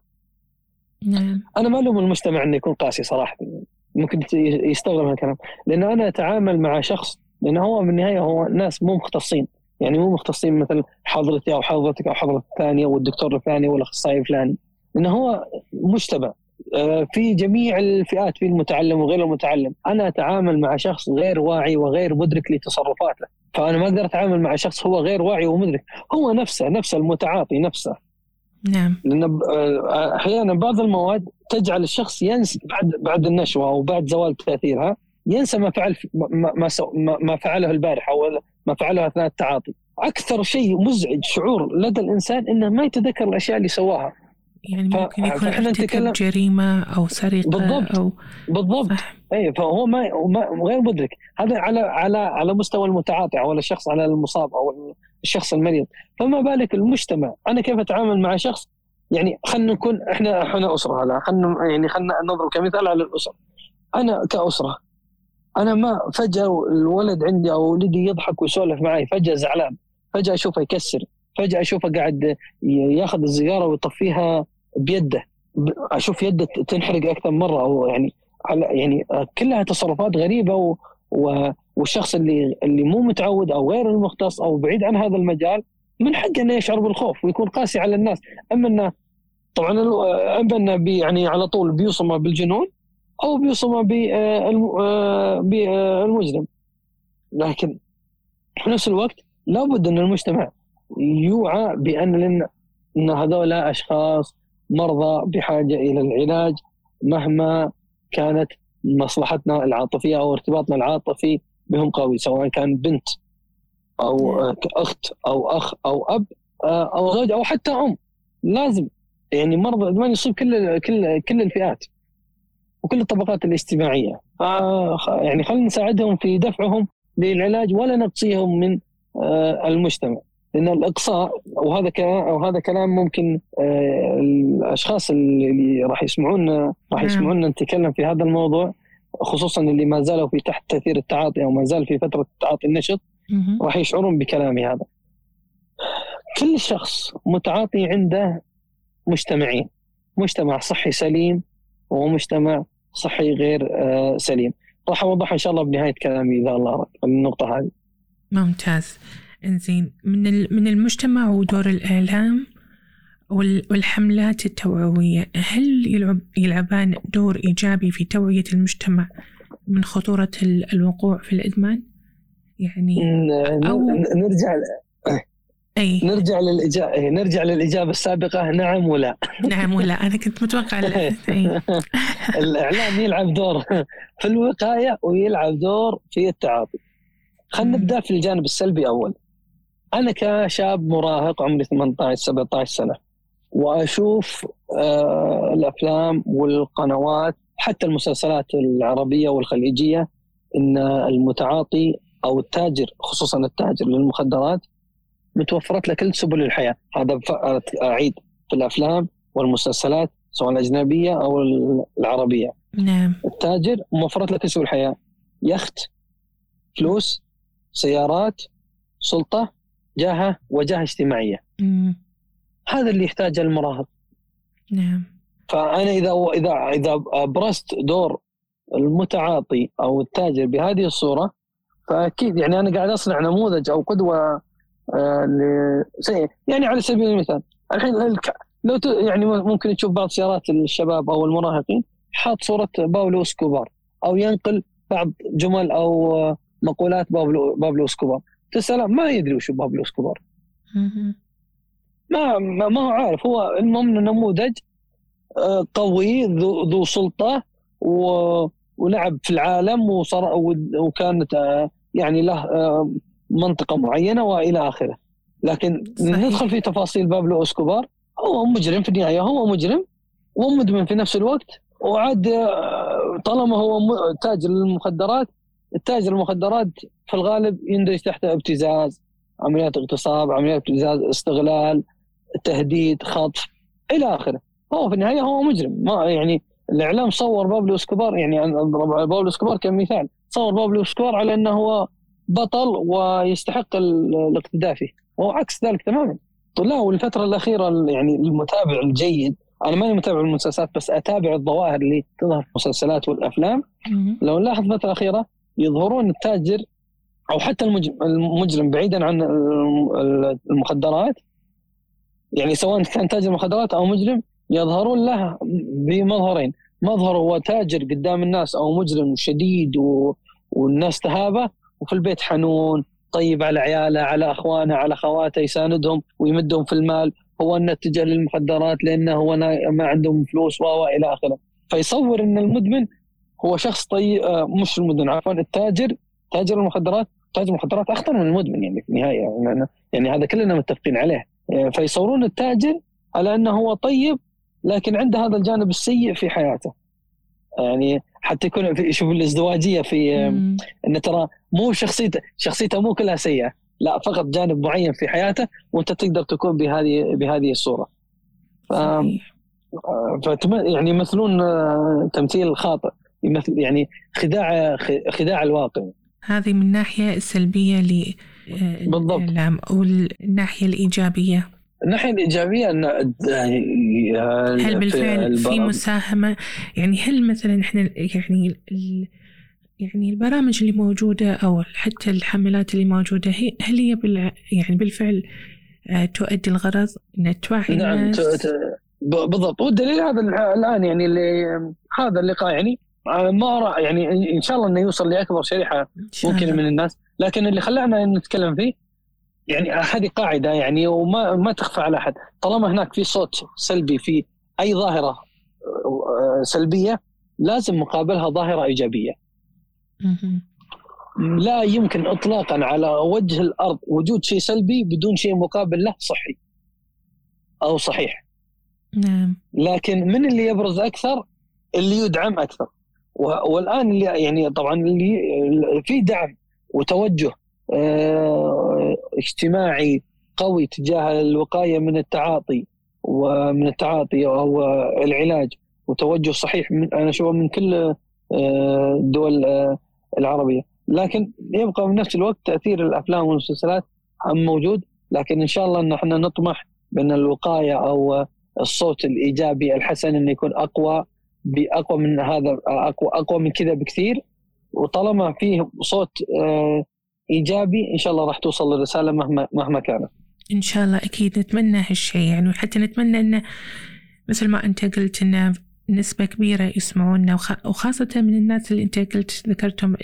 نعم. أنا ما ألوم المجتمع إنه يكون قاسي صراحة. ممكن يستغرب من الكلام. لأن أنا أتعامل مع شخص لأن هو بالنهايه هو ناس مو مختصين. يعني مو مختصين مثل حضرتي أو حضرتك أو حضرتك الثانية والدكتور الفلاني والاخصائي الفلاني. لأنه هو مجتمع. آه، في جميع الفئات في المتعلم وغير المتعلم. أنا أتعامل مع شخص غير واعي وغير مدرك لتصرفاته. فأنا ما أقدر أتعامل مع شخص هو غير واعي ومدرك. هو نفسه نفسه المتعاطي نفسه. نعم. لأن آه، أحيانا بعض المواد تجعل الشخص ينسى بعد بعد النشوة أو بعد زوال تاثيرها ينسى ما فعل ما ما, ما فعله البارحة أو ما فعله أثناء التعاطي. أكثر شيء مزعج شعور لدى الإنسان إنه ما يتذكر الأشياء اللي سواها. يعني ممكن يكون ارتكب جريمة أو سرقة بالضبط أو بالضبط. اي فهو ما, ما غير مدرك. هذا على على على مستوى المتعاطي أو الشخص على المصاب أو الشخص المريض. فما بالك المجتمع؟ أنا كيف أتعامل مع شخص؟ يعني خلينا نكون إحنا إحنا أسرة هلا خلينا يعني خلينا نضرب كمثال على الأسرة. أنا كأسرة أنا ما فجأة الولد عندي أو ولدي يضحك ويسولف معي فجأة زعلان فجأة أشوفه يكسر. فجأة أشوفه قاعد ياخذ السيجاره ويطفيها بيده. أشوف يده تنحرق أكثر مرة. أو يعني على يعني كلها تصرفات غريبة و والشخص اللي اللي مو متعود أو غير المختص أو بعيد عن هذا المجال من حقه إنه يشعر بالخوف ويكون قاسي على الناس. أما انه طبعا أما إنه يعني على طول بيوصمه بالجنون أو بيوصمه بالمجرم لكن في نفس الوقت لابد إن المجتمع يوعى بأن إن هذول أشخاص مرضى بحاجة إلى العلاج مهما كانت مصلحتنا العاطفية أو ارتباطنا العاطفي بهم قوي سواء كان بنت أو أخت أو أخ أو أب أو زوج أو حتى أم. لازم. يعني مرض الادمان يصيب كل كل كل الفئات وكل الطبقات الاجتماعية. يعني خلينا نساعدهم في دفعهم للعلاج ولا نقصيهم من آه، المجتمع. لأن الاقصاء وهذا كلام وهذا كلام ممكن آه، الأشخاص اللي راح يسمعون راح نعم. يسمعونا نتكلم في هذا الموضوع خصوصا اللي ما زالوا في تحت تأثير التعاطي أو ما زال في فترة التعاطي النشط راح يشعرون بكلامي هذا. كل شخص متعاطي عنده مجتمعين مجتمع صحي سليم ومجتمع صحي غير آه، سليم راح اوضحها إن شاء الله بنهاية كلامي إذا الله رد النقطة هذه ممتاز إنزين من من المجتمع ودور الإعلام والحملات التوعوية هل يلعب يلعبان دور إيجابي في توعية المجتمع من خطورة الوقوع في الإدمان؟ يعني أو نرجع أي. نرجع للإجابة إيه، نرجع للإجابة السابقة نعم ولا؟ نعم ولا أنا كنت متوقع الإعلام يلعب دور في الوقاية ويلعب دور في التعاطي. خلينا نبدأ في الجانب السلبي أول. أنا كشاب مراهق عمري 18 17 سنة وأشوف آه الأفلام والقنوات حتى المسلسلات العربية والخليجية إن المتعاطي أو التاجر خصوصا التاجر للمخدرات متوفرت له كل سبل الحياة. هذا أعيد في الأفلام والمسلسلات سواء الأجنبية أو العربية. نعم. التاجر موفرت له كل سبل الحياة. يخت فلوس سيارات سلطة جاهة وجاهة اجتماعية. مم. هذا اللي يحتاجه المراهق. نعم. فأنا إذا إذا إذا ابرزت دور المتعاطي أو التاجر بهذه الصورة فأكيد يعني أنا قاعد أصنع نموذج أو قدوة آه، يعني على سبيل المثال الحين لو يعني ممكن تشوف بعض سيارات الشباب أو المراهقين حاط صورة باولو إسكوبار أو ينقل بعض جمل أو مقولات بابلو بابلو إسكوبار. تسأله ما يدري وش بابلو اسكوبار ما ما هو عارف هو المهم نموذج آه، قوي ذو, ذو سلطة و ولعب في العالم وصار وكانت آه، يعني له منطقة معينة وإلى آخره. لكن صحيح. ندخل في تفاصيل بابلو اسكوبار هو مجرم في النهاية هو مجرم ومدمن في نفس الوقت وعاد آه، طالما هو تاجر للمخدرات التاجر المخدرات في الغالب يندرج تحت ابتزاز عمليات اغتصاب عمليات ابتزاز استغلال تهديد خطف إلى آخره. هو في النهاية هو مجرم. ما يعني الإعلام صور بابلو إسكوبار يعني اضرب بابلو إسكوبار كمثال صور بابلو إسكوبار على أنه هو بطل ويستحق الاقتداء فيه. وهو عكس ذلك تماما. لا والفترة الأخيرة يعني المتابع الجيد أنا ماني متابع المسلسلات بس أتابع الظواهر اللي تظهر في المسلسلات والأفلام. لو نلاحظ الفترة الأخيرة يظهرون التاجر أو حتى المجرم بعيدا عن المخدرات. يعني سواء كان تاجر مخدرات أو مجرم يظهرون له بمظهرين. مظهر هو تاجر قدام الناس أو مجرم شديد و... والناس تهابه وفي البيت حنون طيب على عياله على أخوانه على أخواته يساندهم ويمدهم في المال. هو انه اتجه للمخدرات لأنه هو ما عندهم فلوس و إلى آخره. فيصور أن المدمن هو شخص طيب مش المدمن عفوا التاجر تاجر المخدرات تاجر المخدرات أخطر من المدمن يعني في النهاية يعني, يعني هذا كلنا متفقين عليه. فيصورون التاجر على أنه هو طيب لكن عنده هذا الجانب السيء في حياته. يعني حتى يكون في شوف الازدواجية في انه ترى مو شخصيته شخصيته مو كلها سيئة لا فقط جانب معين في حياته وأنت تقدر تكون بهذه بهذه الصورة. ف يعني يمثلون آه، تمثيل خاطئ. يمثل يعني خداع خداع الواقع. هذه من الناحيه السلبيه ل بالضبط. والناحيه الإيجابية. الناحية الإيجابية إن يعني هل بالفعل في مساهمة؟ يعني هل مثلا إحنا يعني يعني البرامج اللي موجودة أو حتى الحملات اللي موجودة هي هل هي بال يعني بالفعل آه، تؤدي الغرض ان توعي نعم الناس؟ بالضبط. والدليل هذا الآن يعني اللي هذا اللقاء يعني آه، ما يعني ان شاء الله إنه يوصل لأكبر شريحة ممكن من الناس. لكن اللي خلانا نتكلم فيه يعني هذه قاعدة يعني وما ما تخفى على أحد. طالما هناك في صوت سلبي في أي ظاهرة آه، سلبية لازم مقابلها ظاهرة إيجابية. لا يمكن اطلاقا على وجه الأرض وجود شيء سلبي بدون شيء مقابل له صحي أو صحيح. نعم. لكن من اللي يبرز أكثر؟ اللي يدعم أكثر. والآن اللي يعني طبعا اللي في دعم وتوجه آه، اجتماعي قوي تجاه الوقاية من التعاطي ومن التعاطي أو العلاج وتوجه صحيح من أنا أشوفه من كل آه، الدول آه، العربية. لكن يبقى في نفس الوقت تأثير الأفلام والمسلسلات موجود لكن إن شاء الله إن إحنا نطمح بأن الوقاية أو الصوت الإيجابي الحسن إنه يكون أقوى بأقوى من هذا أقوى أقوى من كذا بكثير وطالما فيه صوت إيجابي إن شاء الله راح توصل الرساله مهما مهما كانت. إن شاء الله أكيد نتمنى هالشيء يعني وحتى نتمنى انه مثل ما أنت قلت انه نسبة كبيرة يسمعونا وخاصة من الناس اللي أنت قلت ذكرتهم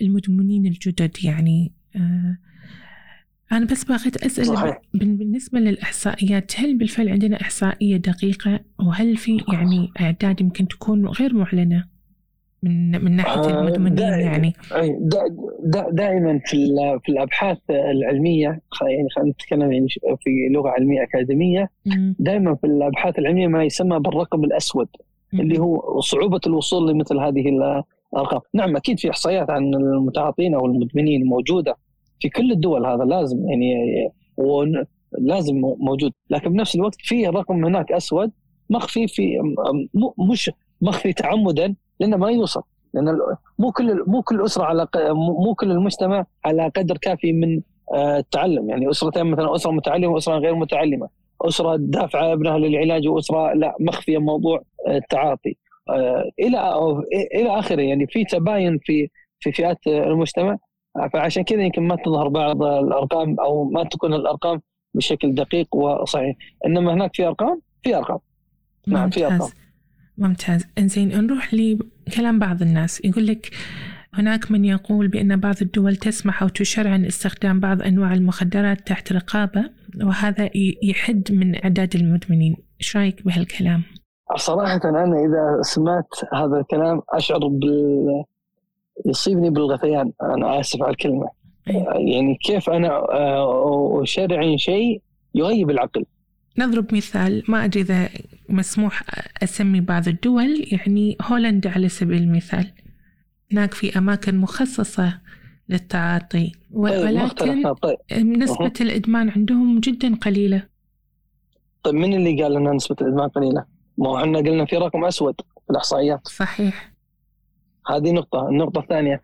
المدمنين الجدد يعني آه، أنا بس بغيت أسأل صحيح. بالنسبة للإحصائيات هل بالفعل عندنا إحصائية دقيقة؟ وهل في يعني أعداد يمكن تكون غير معلنة؟ من من ناحية آه، المدمنين يعني. دا دا دائما في في الأبحاث العلمية يعني خلينا نتكلم يعني في لغة علمية أكاديمية دائما في الأبحاث العلمية ما يسمى بالرقم الأسود اللي هو صعوبة الوصول لمثل هذه الأرقام. نعم أكيد في إحصائيات عن المتعاطين أو المدمنين موجودة. في كل الدول هذا لازم يعني لازم موجود. لكن بنفس الوقت في رقم هناك أسود مخفي في مش مخفي تعمدا لأنه ما يوصل. لأن مو كل مو كل أسرة على مو كل المجتمع على قدر كافي من آه، التعلم. يعني أسرتين مثلا أسرة متعلمة وأسرة غير متعلمة. أسرة دافعة ابنها للعلاج وأسرة لا مخفية موضوع آه، التعاطي. آه، إلى إلى آخره. يعني في تباين في في فئات المجتمع. فعشان كذا يمكن ما تظهر بعض الأرقام أو ما تكون الأرقام بشكل دقيق وصحيح. إنما هناك في أرقام في أرقام. نعم في أرقام. ممتاز. إنزين نروح لكلام بعض الناس. يقول لك هناك من يقول بأن بعض الدول تسمح أو تشرع استخدام بعض أنواع المخدرات تحت رقابة وهذا يحد من أعداد المدمنين. إيش رأيك بهالكلام؟ صراحة أنا إذا سمعت هذا الكلام أشعر بال يصيبني بالغثيان أنا آسف على الكلمة. يعني كيف أنا آه، اشرع شيء يغيب العقل. نضرب مثال ما أدري إذا مسموح أسمي بعض الدول يعني هولندا على سبيل المثال. هناك في أماكن مخصصة للتعاطي طيب، ولكن طيب. نسبة أه. الإدمان عندهم جدا قليلة. طيب من اللي قال أن نسبة الإدمان قليلة؟ ما إحنا قلنا في رقم أسود في الإحصائيات. صحيح. هذه نقطة. النقطة الثانية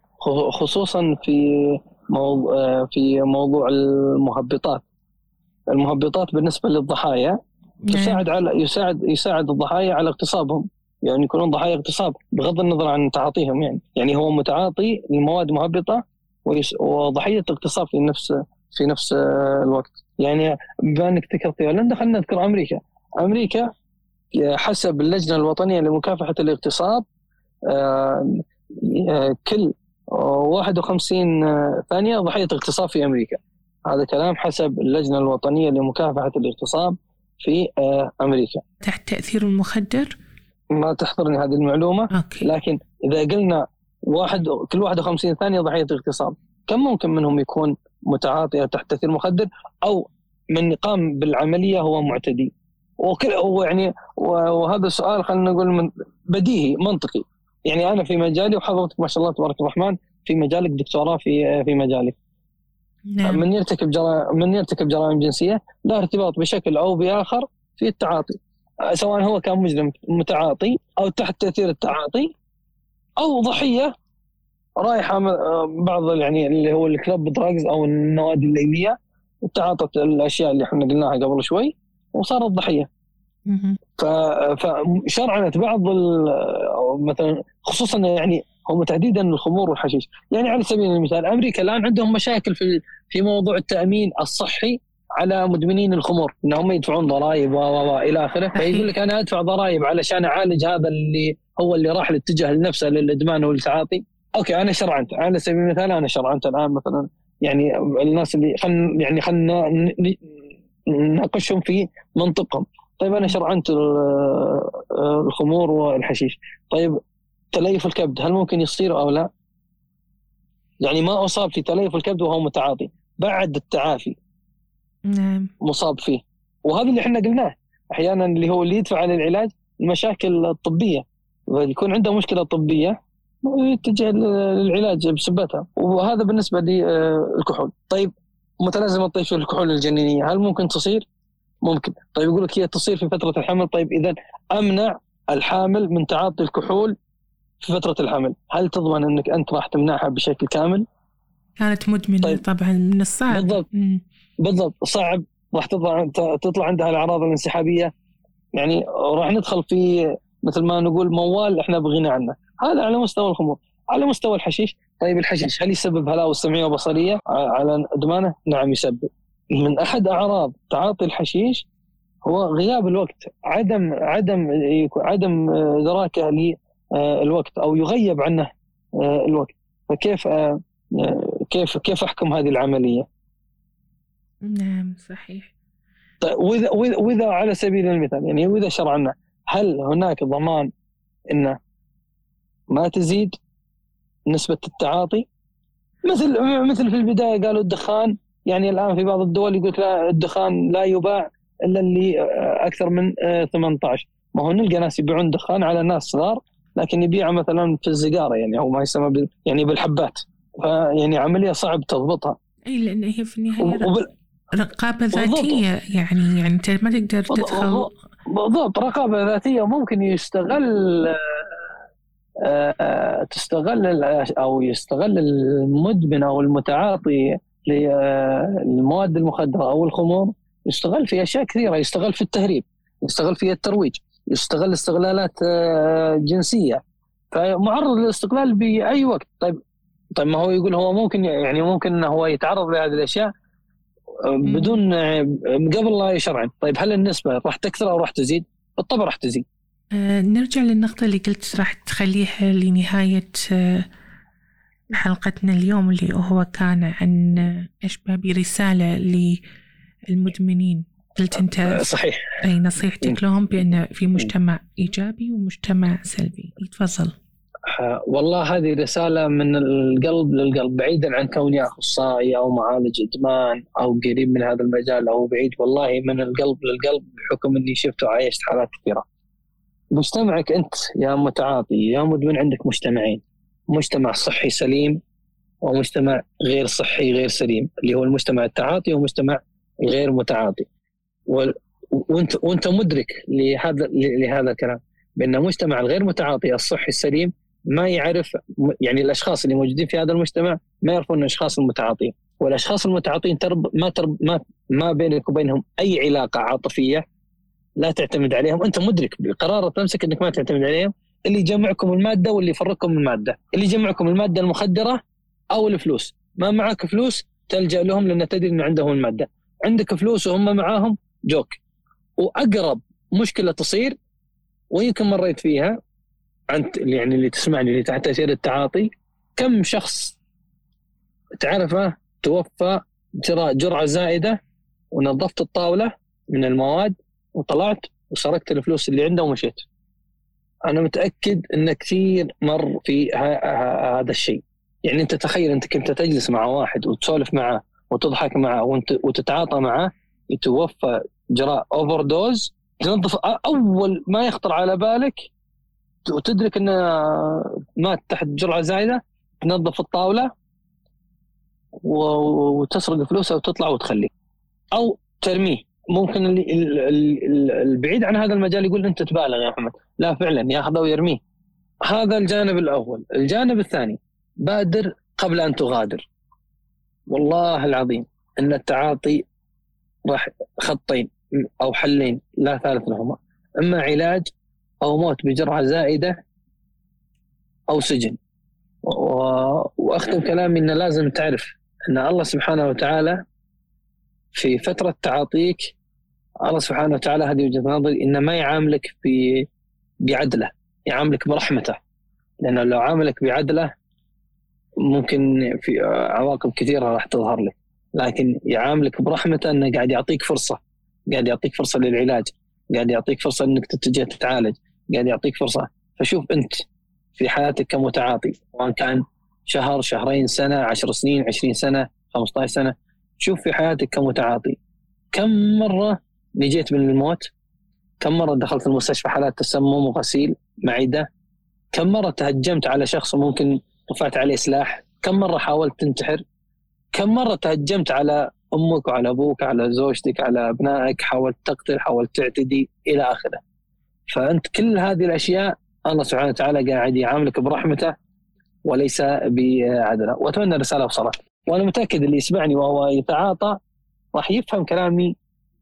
خصوصا في موضوع في موضوع المهبطات. المهبطات بالنسبة للضحايا نعم. يساعد على يساعد يساعد الضحايا على اغتصابهم. يعني يكونون ضحايا اغتصاب بغض النظر عن تعاطيهم يعني. يعني هو متعاطي لمواد مهبطة وضحية اغتصاب في نفس في نفس الوقت. يعني بما إنك ذكرت هولندا خلينا نذكر أمريكا. أمريكا حسب اللجنة الوطنية لمكافحة الاغتصاب آه، كل 51 ثانية ضحية اغتصاب في أمريكا. هذا كلام حسب اللجنة الوطنية لمكافحة الاغتصاب في آه، أمريكا. تحت تأثير المخدر؟ ما تحضرني هذه المعلومة أوكي. لكن إذا قلنا واحد كل 51 ثانية ضحية اغتصاب كم ممكن منهم يكون متعاطي تحت تأثير مخدر؟ أو من قام بالعملية هو معتدي؟ وكل يعني وهذا السؤال خلينا نقول من بديهي منطقي. يعني أنا في مجالي وحضرتك ما شاء الله تبارك الرحمن في مجالك دكتوراه في في مجالك نعم. من يرتكب جرائم من يرتكب جرائم جنسية له ارتباط بشكل أو بآخر في التعاطي. سواء هو كان مجرم متعاطي أو تحت تأثير التعاطي أو ضحية رايحة بعض يعني اللي هو الكلب دراجز أو النوادي الليلية تعاطت الأشياء اللي إحنا قلناها قبل شوي وصارت ضحية. فشرعنت بعض مثلا خصوصا يعني هم تحديدا الخمور والحشيش. يعني على سبيل المثال أمريكا الآن عندهم مشاكل في في موضوع التأمين الصحي على مدمنين الخمور إنهم يدفعون ضرائب و و إلى آخره. فيقول لك أنا أدفع ضرائب علشان أعالج هذا اللي هو اللي راح الاتجاه لنفسه للإدمان والتعاطي. أوكي أنا شرعنت. على سبيل المثال أنا شرعنت الآن مثلا. يعني الناس اللي خلينا يعني خلينا نناقشهم في منطقهم. طيب أنا شرعنت الخمور والحشيش. طيب تليف الكبد هل ممكن يصير أو لا؟ يعني ما أصاب في تليف الكبد وهو متعاطي بعد التعافي نعم. مصاب فيه. وهذا اللي إحنا قلناه. أحيانا اللي هو اللي يدفع عن العلاج المشاكل الطبية. يكون عنده مشكلة طبية يتجه للعلاج بسبتها. وهذا بالنسبة للكحول طيب متلازمة الطيف الكحول الجنينية هل ممكن تصير؟ ممكن. طيب يقول لك هي تصير في فترة الحمل. طيب اذا أمنع الحامل من تعاطي الكحول في فترة الحمل. هل تضمن إنك أنت راح تمنعها بشكل كامل؟ كانت مدمنة طيب. طبعا من الصعب. بالضبط. مم. بالضبط. صعب. راح تطلع تطلع عندها الأعراض الانسحابية. يعني راح ندخل في مثل ما نقول موال إحنا بغنى عنه. هذا على مستوى الخمور. على مستوى الحشيش. طيب الحشيش هل يسبب هلاوس سمعية وبصرية؟ على أدمانه؟ نعم يسبب. من أحد اعراض تعاطي الحشيش هو غياب الوقت، عدم عدم عدم ادراكه للوقت أو يغيب عنه الوقت، فكيف كيف كيف أحكم هذه العملية؟ نعم صحيح. طيب وإذا وإذا على سبيل المثال يعني وإذا شرعنا هل هناك ضمان انه ما تزيد نسبة التعاطي مثل مثل في البداية قالوا الدخان يعني الآن في بعض الدول يقول لا الدخان لا يباع إلا اللي أكثر من 18 ما هو نلقى ناس يبيعون دخان على ناس صغار لكن يبيعها مثلا في السيجارة يعني أو ما يسمى يعني بالحبات. فيعني عملية صعب تضبطها. إي لأن هي في النهاية وبال... رقابة ذاتية يعني يعني أنت ما تقدر تدخل. بالضبط رقابة ذاتية ممكن يستغل آه، آه، تستغل أو يستغل المدمن أو المتعاطي للمواد المخدرة أو الخمور يستغل في أشياء كثيرة يستغل في التهريب يستغل في الترويج يستغل استغلالات آه، جنسية. فمعرض للاستغلال بأي وقت. طيب طيب ما هو يقول هو ممكن يعني ممكن إنه هو يتعرض لهذه الأشياء بدون قبل لا يشرعن طيب هل النسبة راح تكثر أو راح تزيد؟ بالطبع راح تزيد. آه نرجع للنقطة اللي قلت راح تخليها لنهاية آه حلقتنا اليوم اللي هو كان عن أشبه برسالة للمدمنين. قلت أنت آه، صحيح. أي نصيحتك لهم بأن في مجتمع إيجابي ومجتمع سلبي. تفضل آه، والله هذه رسالة من القلب للقلب بعيدا عن كوني أخصائي أو معالج إدمان أو قريب من هذا المجال أو بعيد. والله من القلب للقلب بحكم أني شفت وعايشت حالات كثيرة. مجتمعك أنت يا متعاطي يا مدمن عندك مجتمعين. مجتمع صحي سليم ومجتمع غير صحي غير سليم اللي هو المجتمع التعاطي ومجتمع غير متعاطي. وانت وانت مدرك لهذا لهذا الكلام بأن المجتمع الغير متعاطي الصحي السليم ما يعرف يعني الأشخاص اللي موجودين في هذا المجتمع ما يعرفون الأشخاص المتعاطين. والأشخاص المتعاطين ترب ما ترب ما ما بينك وبينهم أي علاقة عاطفية لا تعتمد عليهم. أنت مدرك بقرار نفسك إنك ما تعتمد عليهم اللي يجمعكم المادة واللي يفرقكم المادة. اللي يجمعكم المادة المخدرة أو الفلوس. ما معك فلوس تلجأ لهم لأن تدري ان عندهم المادة. عندك فلوس وهم معاهم جوك. وأقرب مشكلة تصير ويمكن مريت فيها أنت يعني اللي تسمعني اللي تحت تاثير التعاطي كم شخص تعرفه توفى جرعة زائدة ونظفت الطاولة من المواد وطلعت وسرقت الفلوس اللي عنده ومشيت. أنا متأكد إن كثير مر في هذا الشيء. يعني أنت تخيل أنت كنت تجلس مع واحد وتسولف معه وتضحك معه وتتعاطى معه يتوفى جراء overdose تنظف أول ما يخطر على بالك وتدرك إنه مات تحت جرعة زايدة تنظف الطاولة وتسرق فلوسه وتطلع وتخليه. أو ترميه. ممكن اللي البعيد عن هذا المجال يقول أنت تبالغ يا محمد لا فعلا ياخذه ويرميه. هذا الجانب الأول. الجانب الثاني بادر قبل أن تغادر. والله العظيم إن التعاطي راح خطين أو حلين لا ثالث لهما. إما علاج أو موت بجرعة زائدة أو سجن. واختم كلامي انه لازم تعرف إن الله سبحانه وتعالى في فترة تعاطيك الله سبحانه وتعالى هذه وجهة نظري إنه ما يعاملك بعدله يعاملك برحمته. لأنه لو عاملك بعدله ممكن في عواقب كثيرة راح تظهر لك. لكن يعاملك برحمته إنه قاعد يعطيك فرصة قاعد يعطيك فرصة للعلاج قاعد يعطيك فرصة إنك تتجه تتعالج قاعد يعطيك فرصة. فشوف أنت في حياتك كمتعاطي سواء كان شهر شهرين سنة عشر سنين عشرين سنة 15 سنة شوف في حياتك كمتعاطي. كم مرة نجيت من الموت كم مرة دخلت المستشفى حالات تسمم وغسيل معدة؟ كم مرة تهجمت على شخص وممكن رفعت عليه سلاح؟ كم مرة حاولت تنتحر؟ كم مرة تهجمت على أمك وعلى أبوك على زوجتك على أبنائك؟ حاولت تقتل حاولت تعتدي إلى آخره. فأنت كل هذه الأشياء الله سبحانه وتعالى قاعد يعاملك برحمته وليس بعدله وأتمنى الرسالة وصلت وأنا متأكد اللي يسمعني وهو يتعاطى راح يفهم كلامي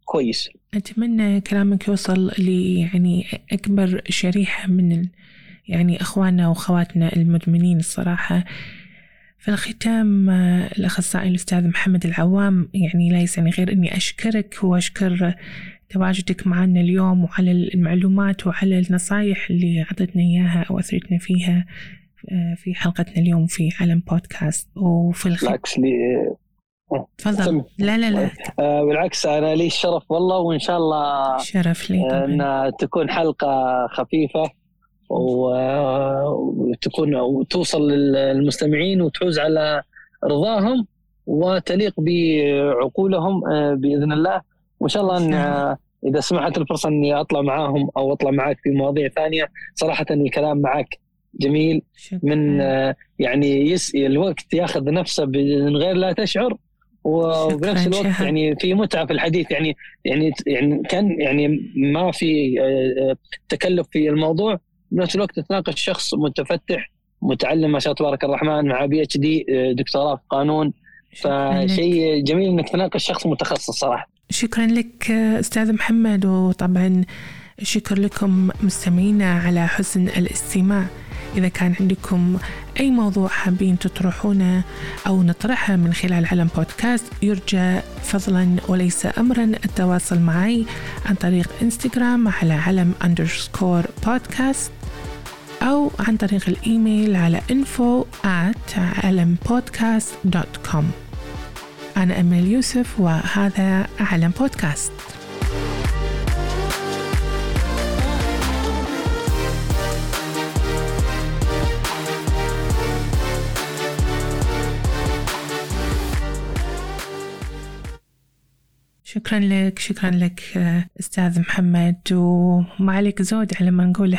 كويس. أتمنى كلامك يوصل لي يعني أكبر شريحة من ال... يعني أخواننا وأخواتنا المدمنين الصراحة. في الختام آه، الأخصائي الأستاذ محمد العوام يعني لا يسعني غير أني أشكرك وأشكر تواجدك معنا اليوم وعلى المعلومات وعلى النصايح اللي أعطتنا إياها أو أثرتنا فيها آه، في حلقتنا اليوم في علم بودكاست. وفي الختام بالعكس لي تفضل. لا لا لا. آه بالعكس أنا لي الشرف والله وإن شاء الله شرف لي إن تكون حلقة خفيفة وتكون وتوصل للمستمعين وتحوز على رضاهم وتليق بعقولهم آه، بإذن الله. وإن شاء الله إن آه، إذا سمحت الفرصة إني أطلع معاهم أو أطلع معك في مواضيع ثانية. صراحة الكلام معك جميل. شكرا. من آه، يعني يس الوقت ياخذ نفسه من غير لا تشعر. وبنفس الوقت يعني في متعة في الحديث يعني يعني يعني كان يعني ما في تكلف في الموضوع. بنفس الوقت تناقش شخص متفتح متعلم ما شاء الله تبارك الرحمن مع بي اتش دي دكتوراه في قانون. فشيء جميل إنك تناقش شخص متخصص صراحة. شكرا لك أستاذ محمد وطبعا شكر لكم مستمعينا على حسن الاستماع. إذا كان عندكم أي موضوع حابين تطرحونه أو نطرحه من خلال علم بودكاست يرجى فضلا وليس أمرا التواصل معي عن طريق إنستغرام على علم underscore podcast أو عن طريق الإيميل على info at علmpodcast.com أنا أمل يوسف وهذا علم بودكاست. شكرا لك شكرا لك أستاذ محمد وما عليك زود على ما نقول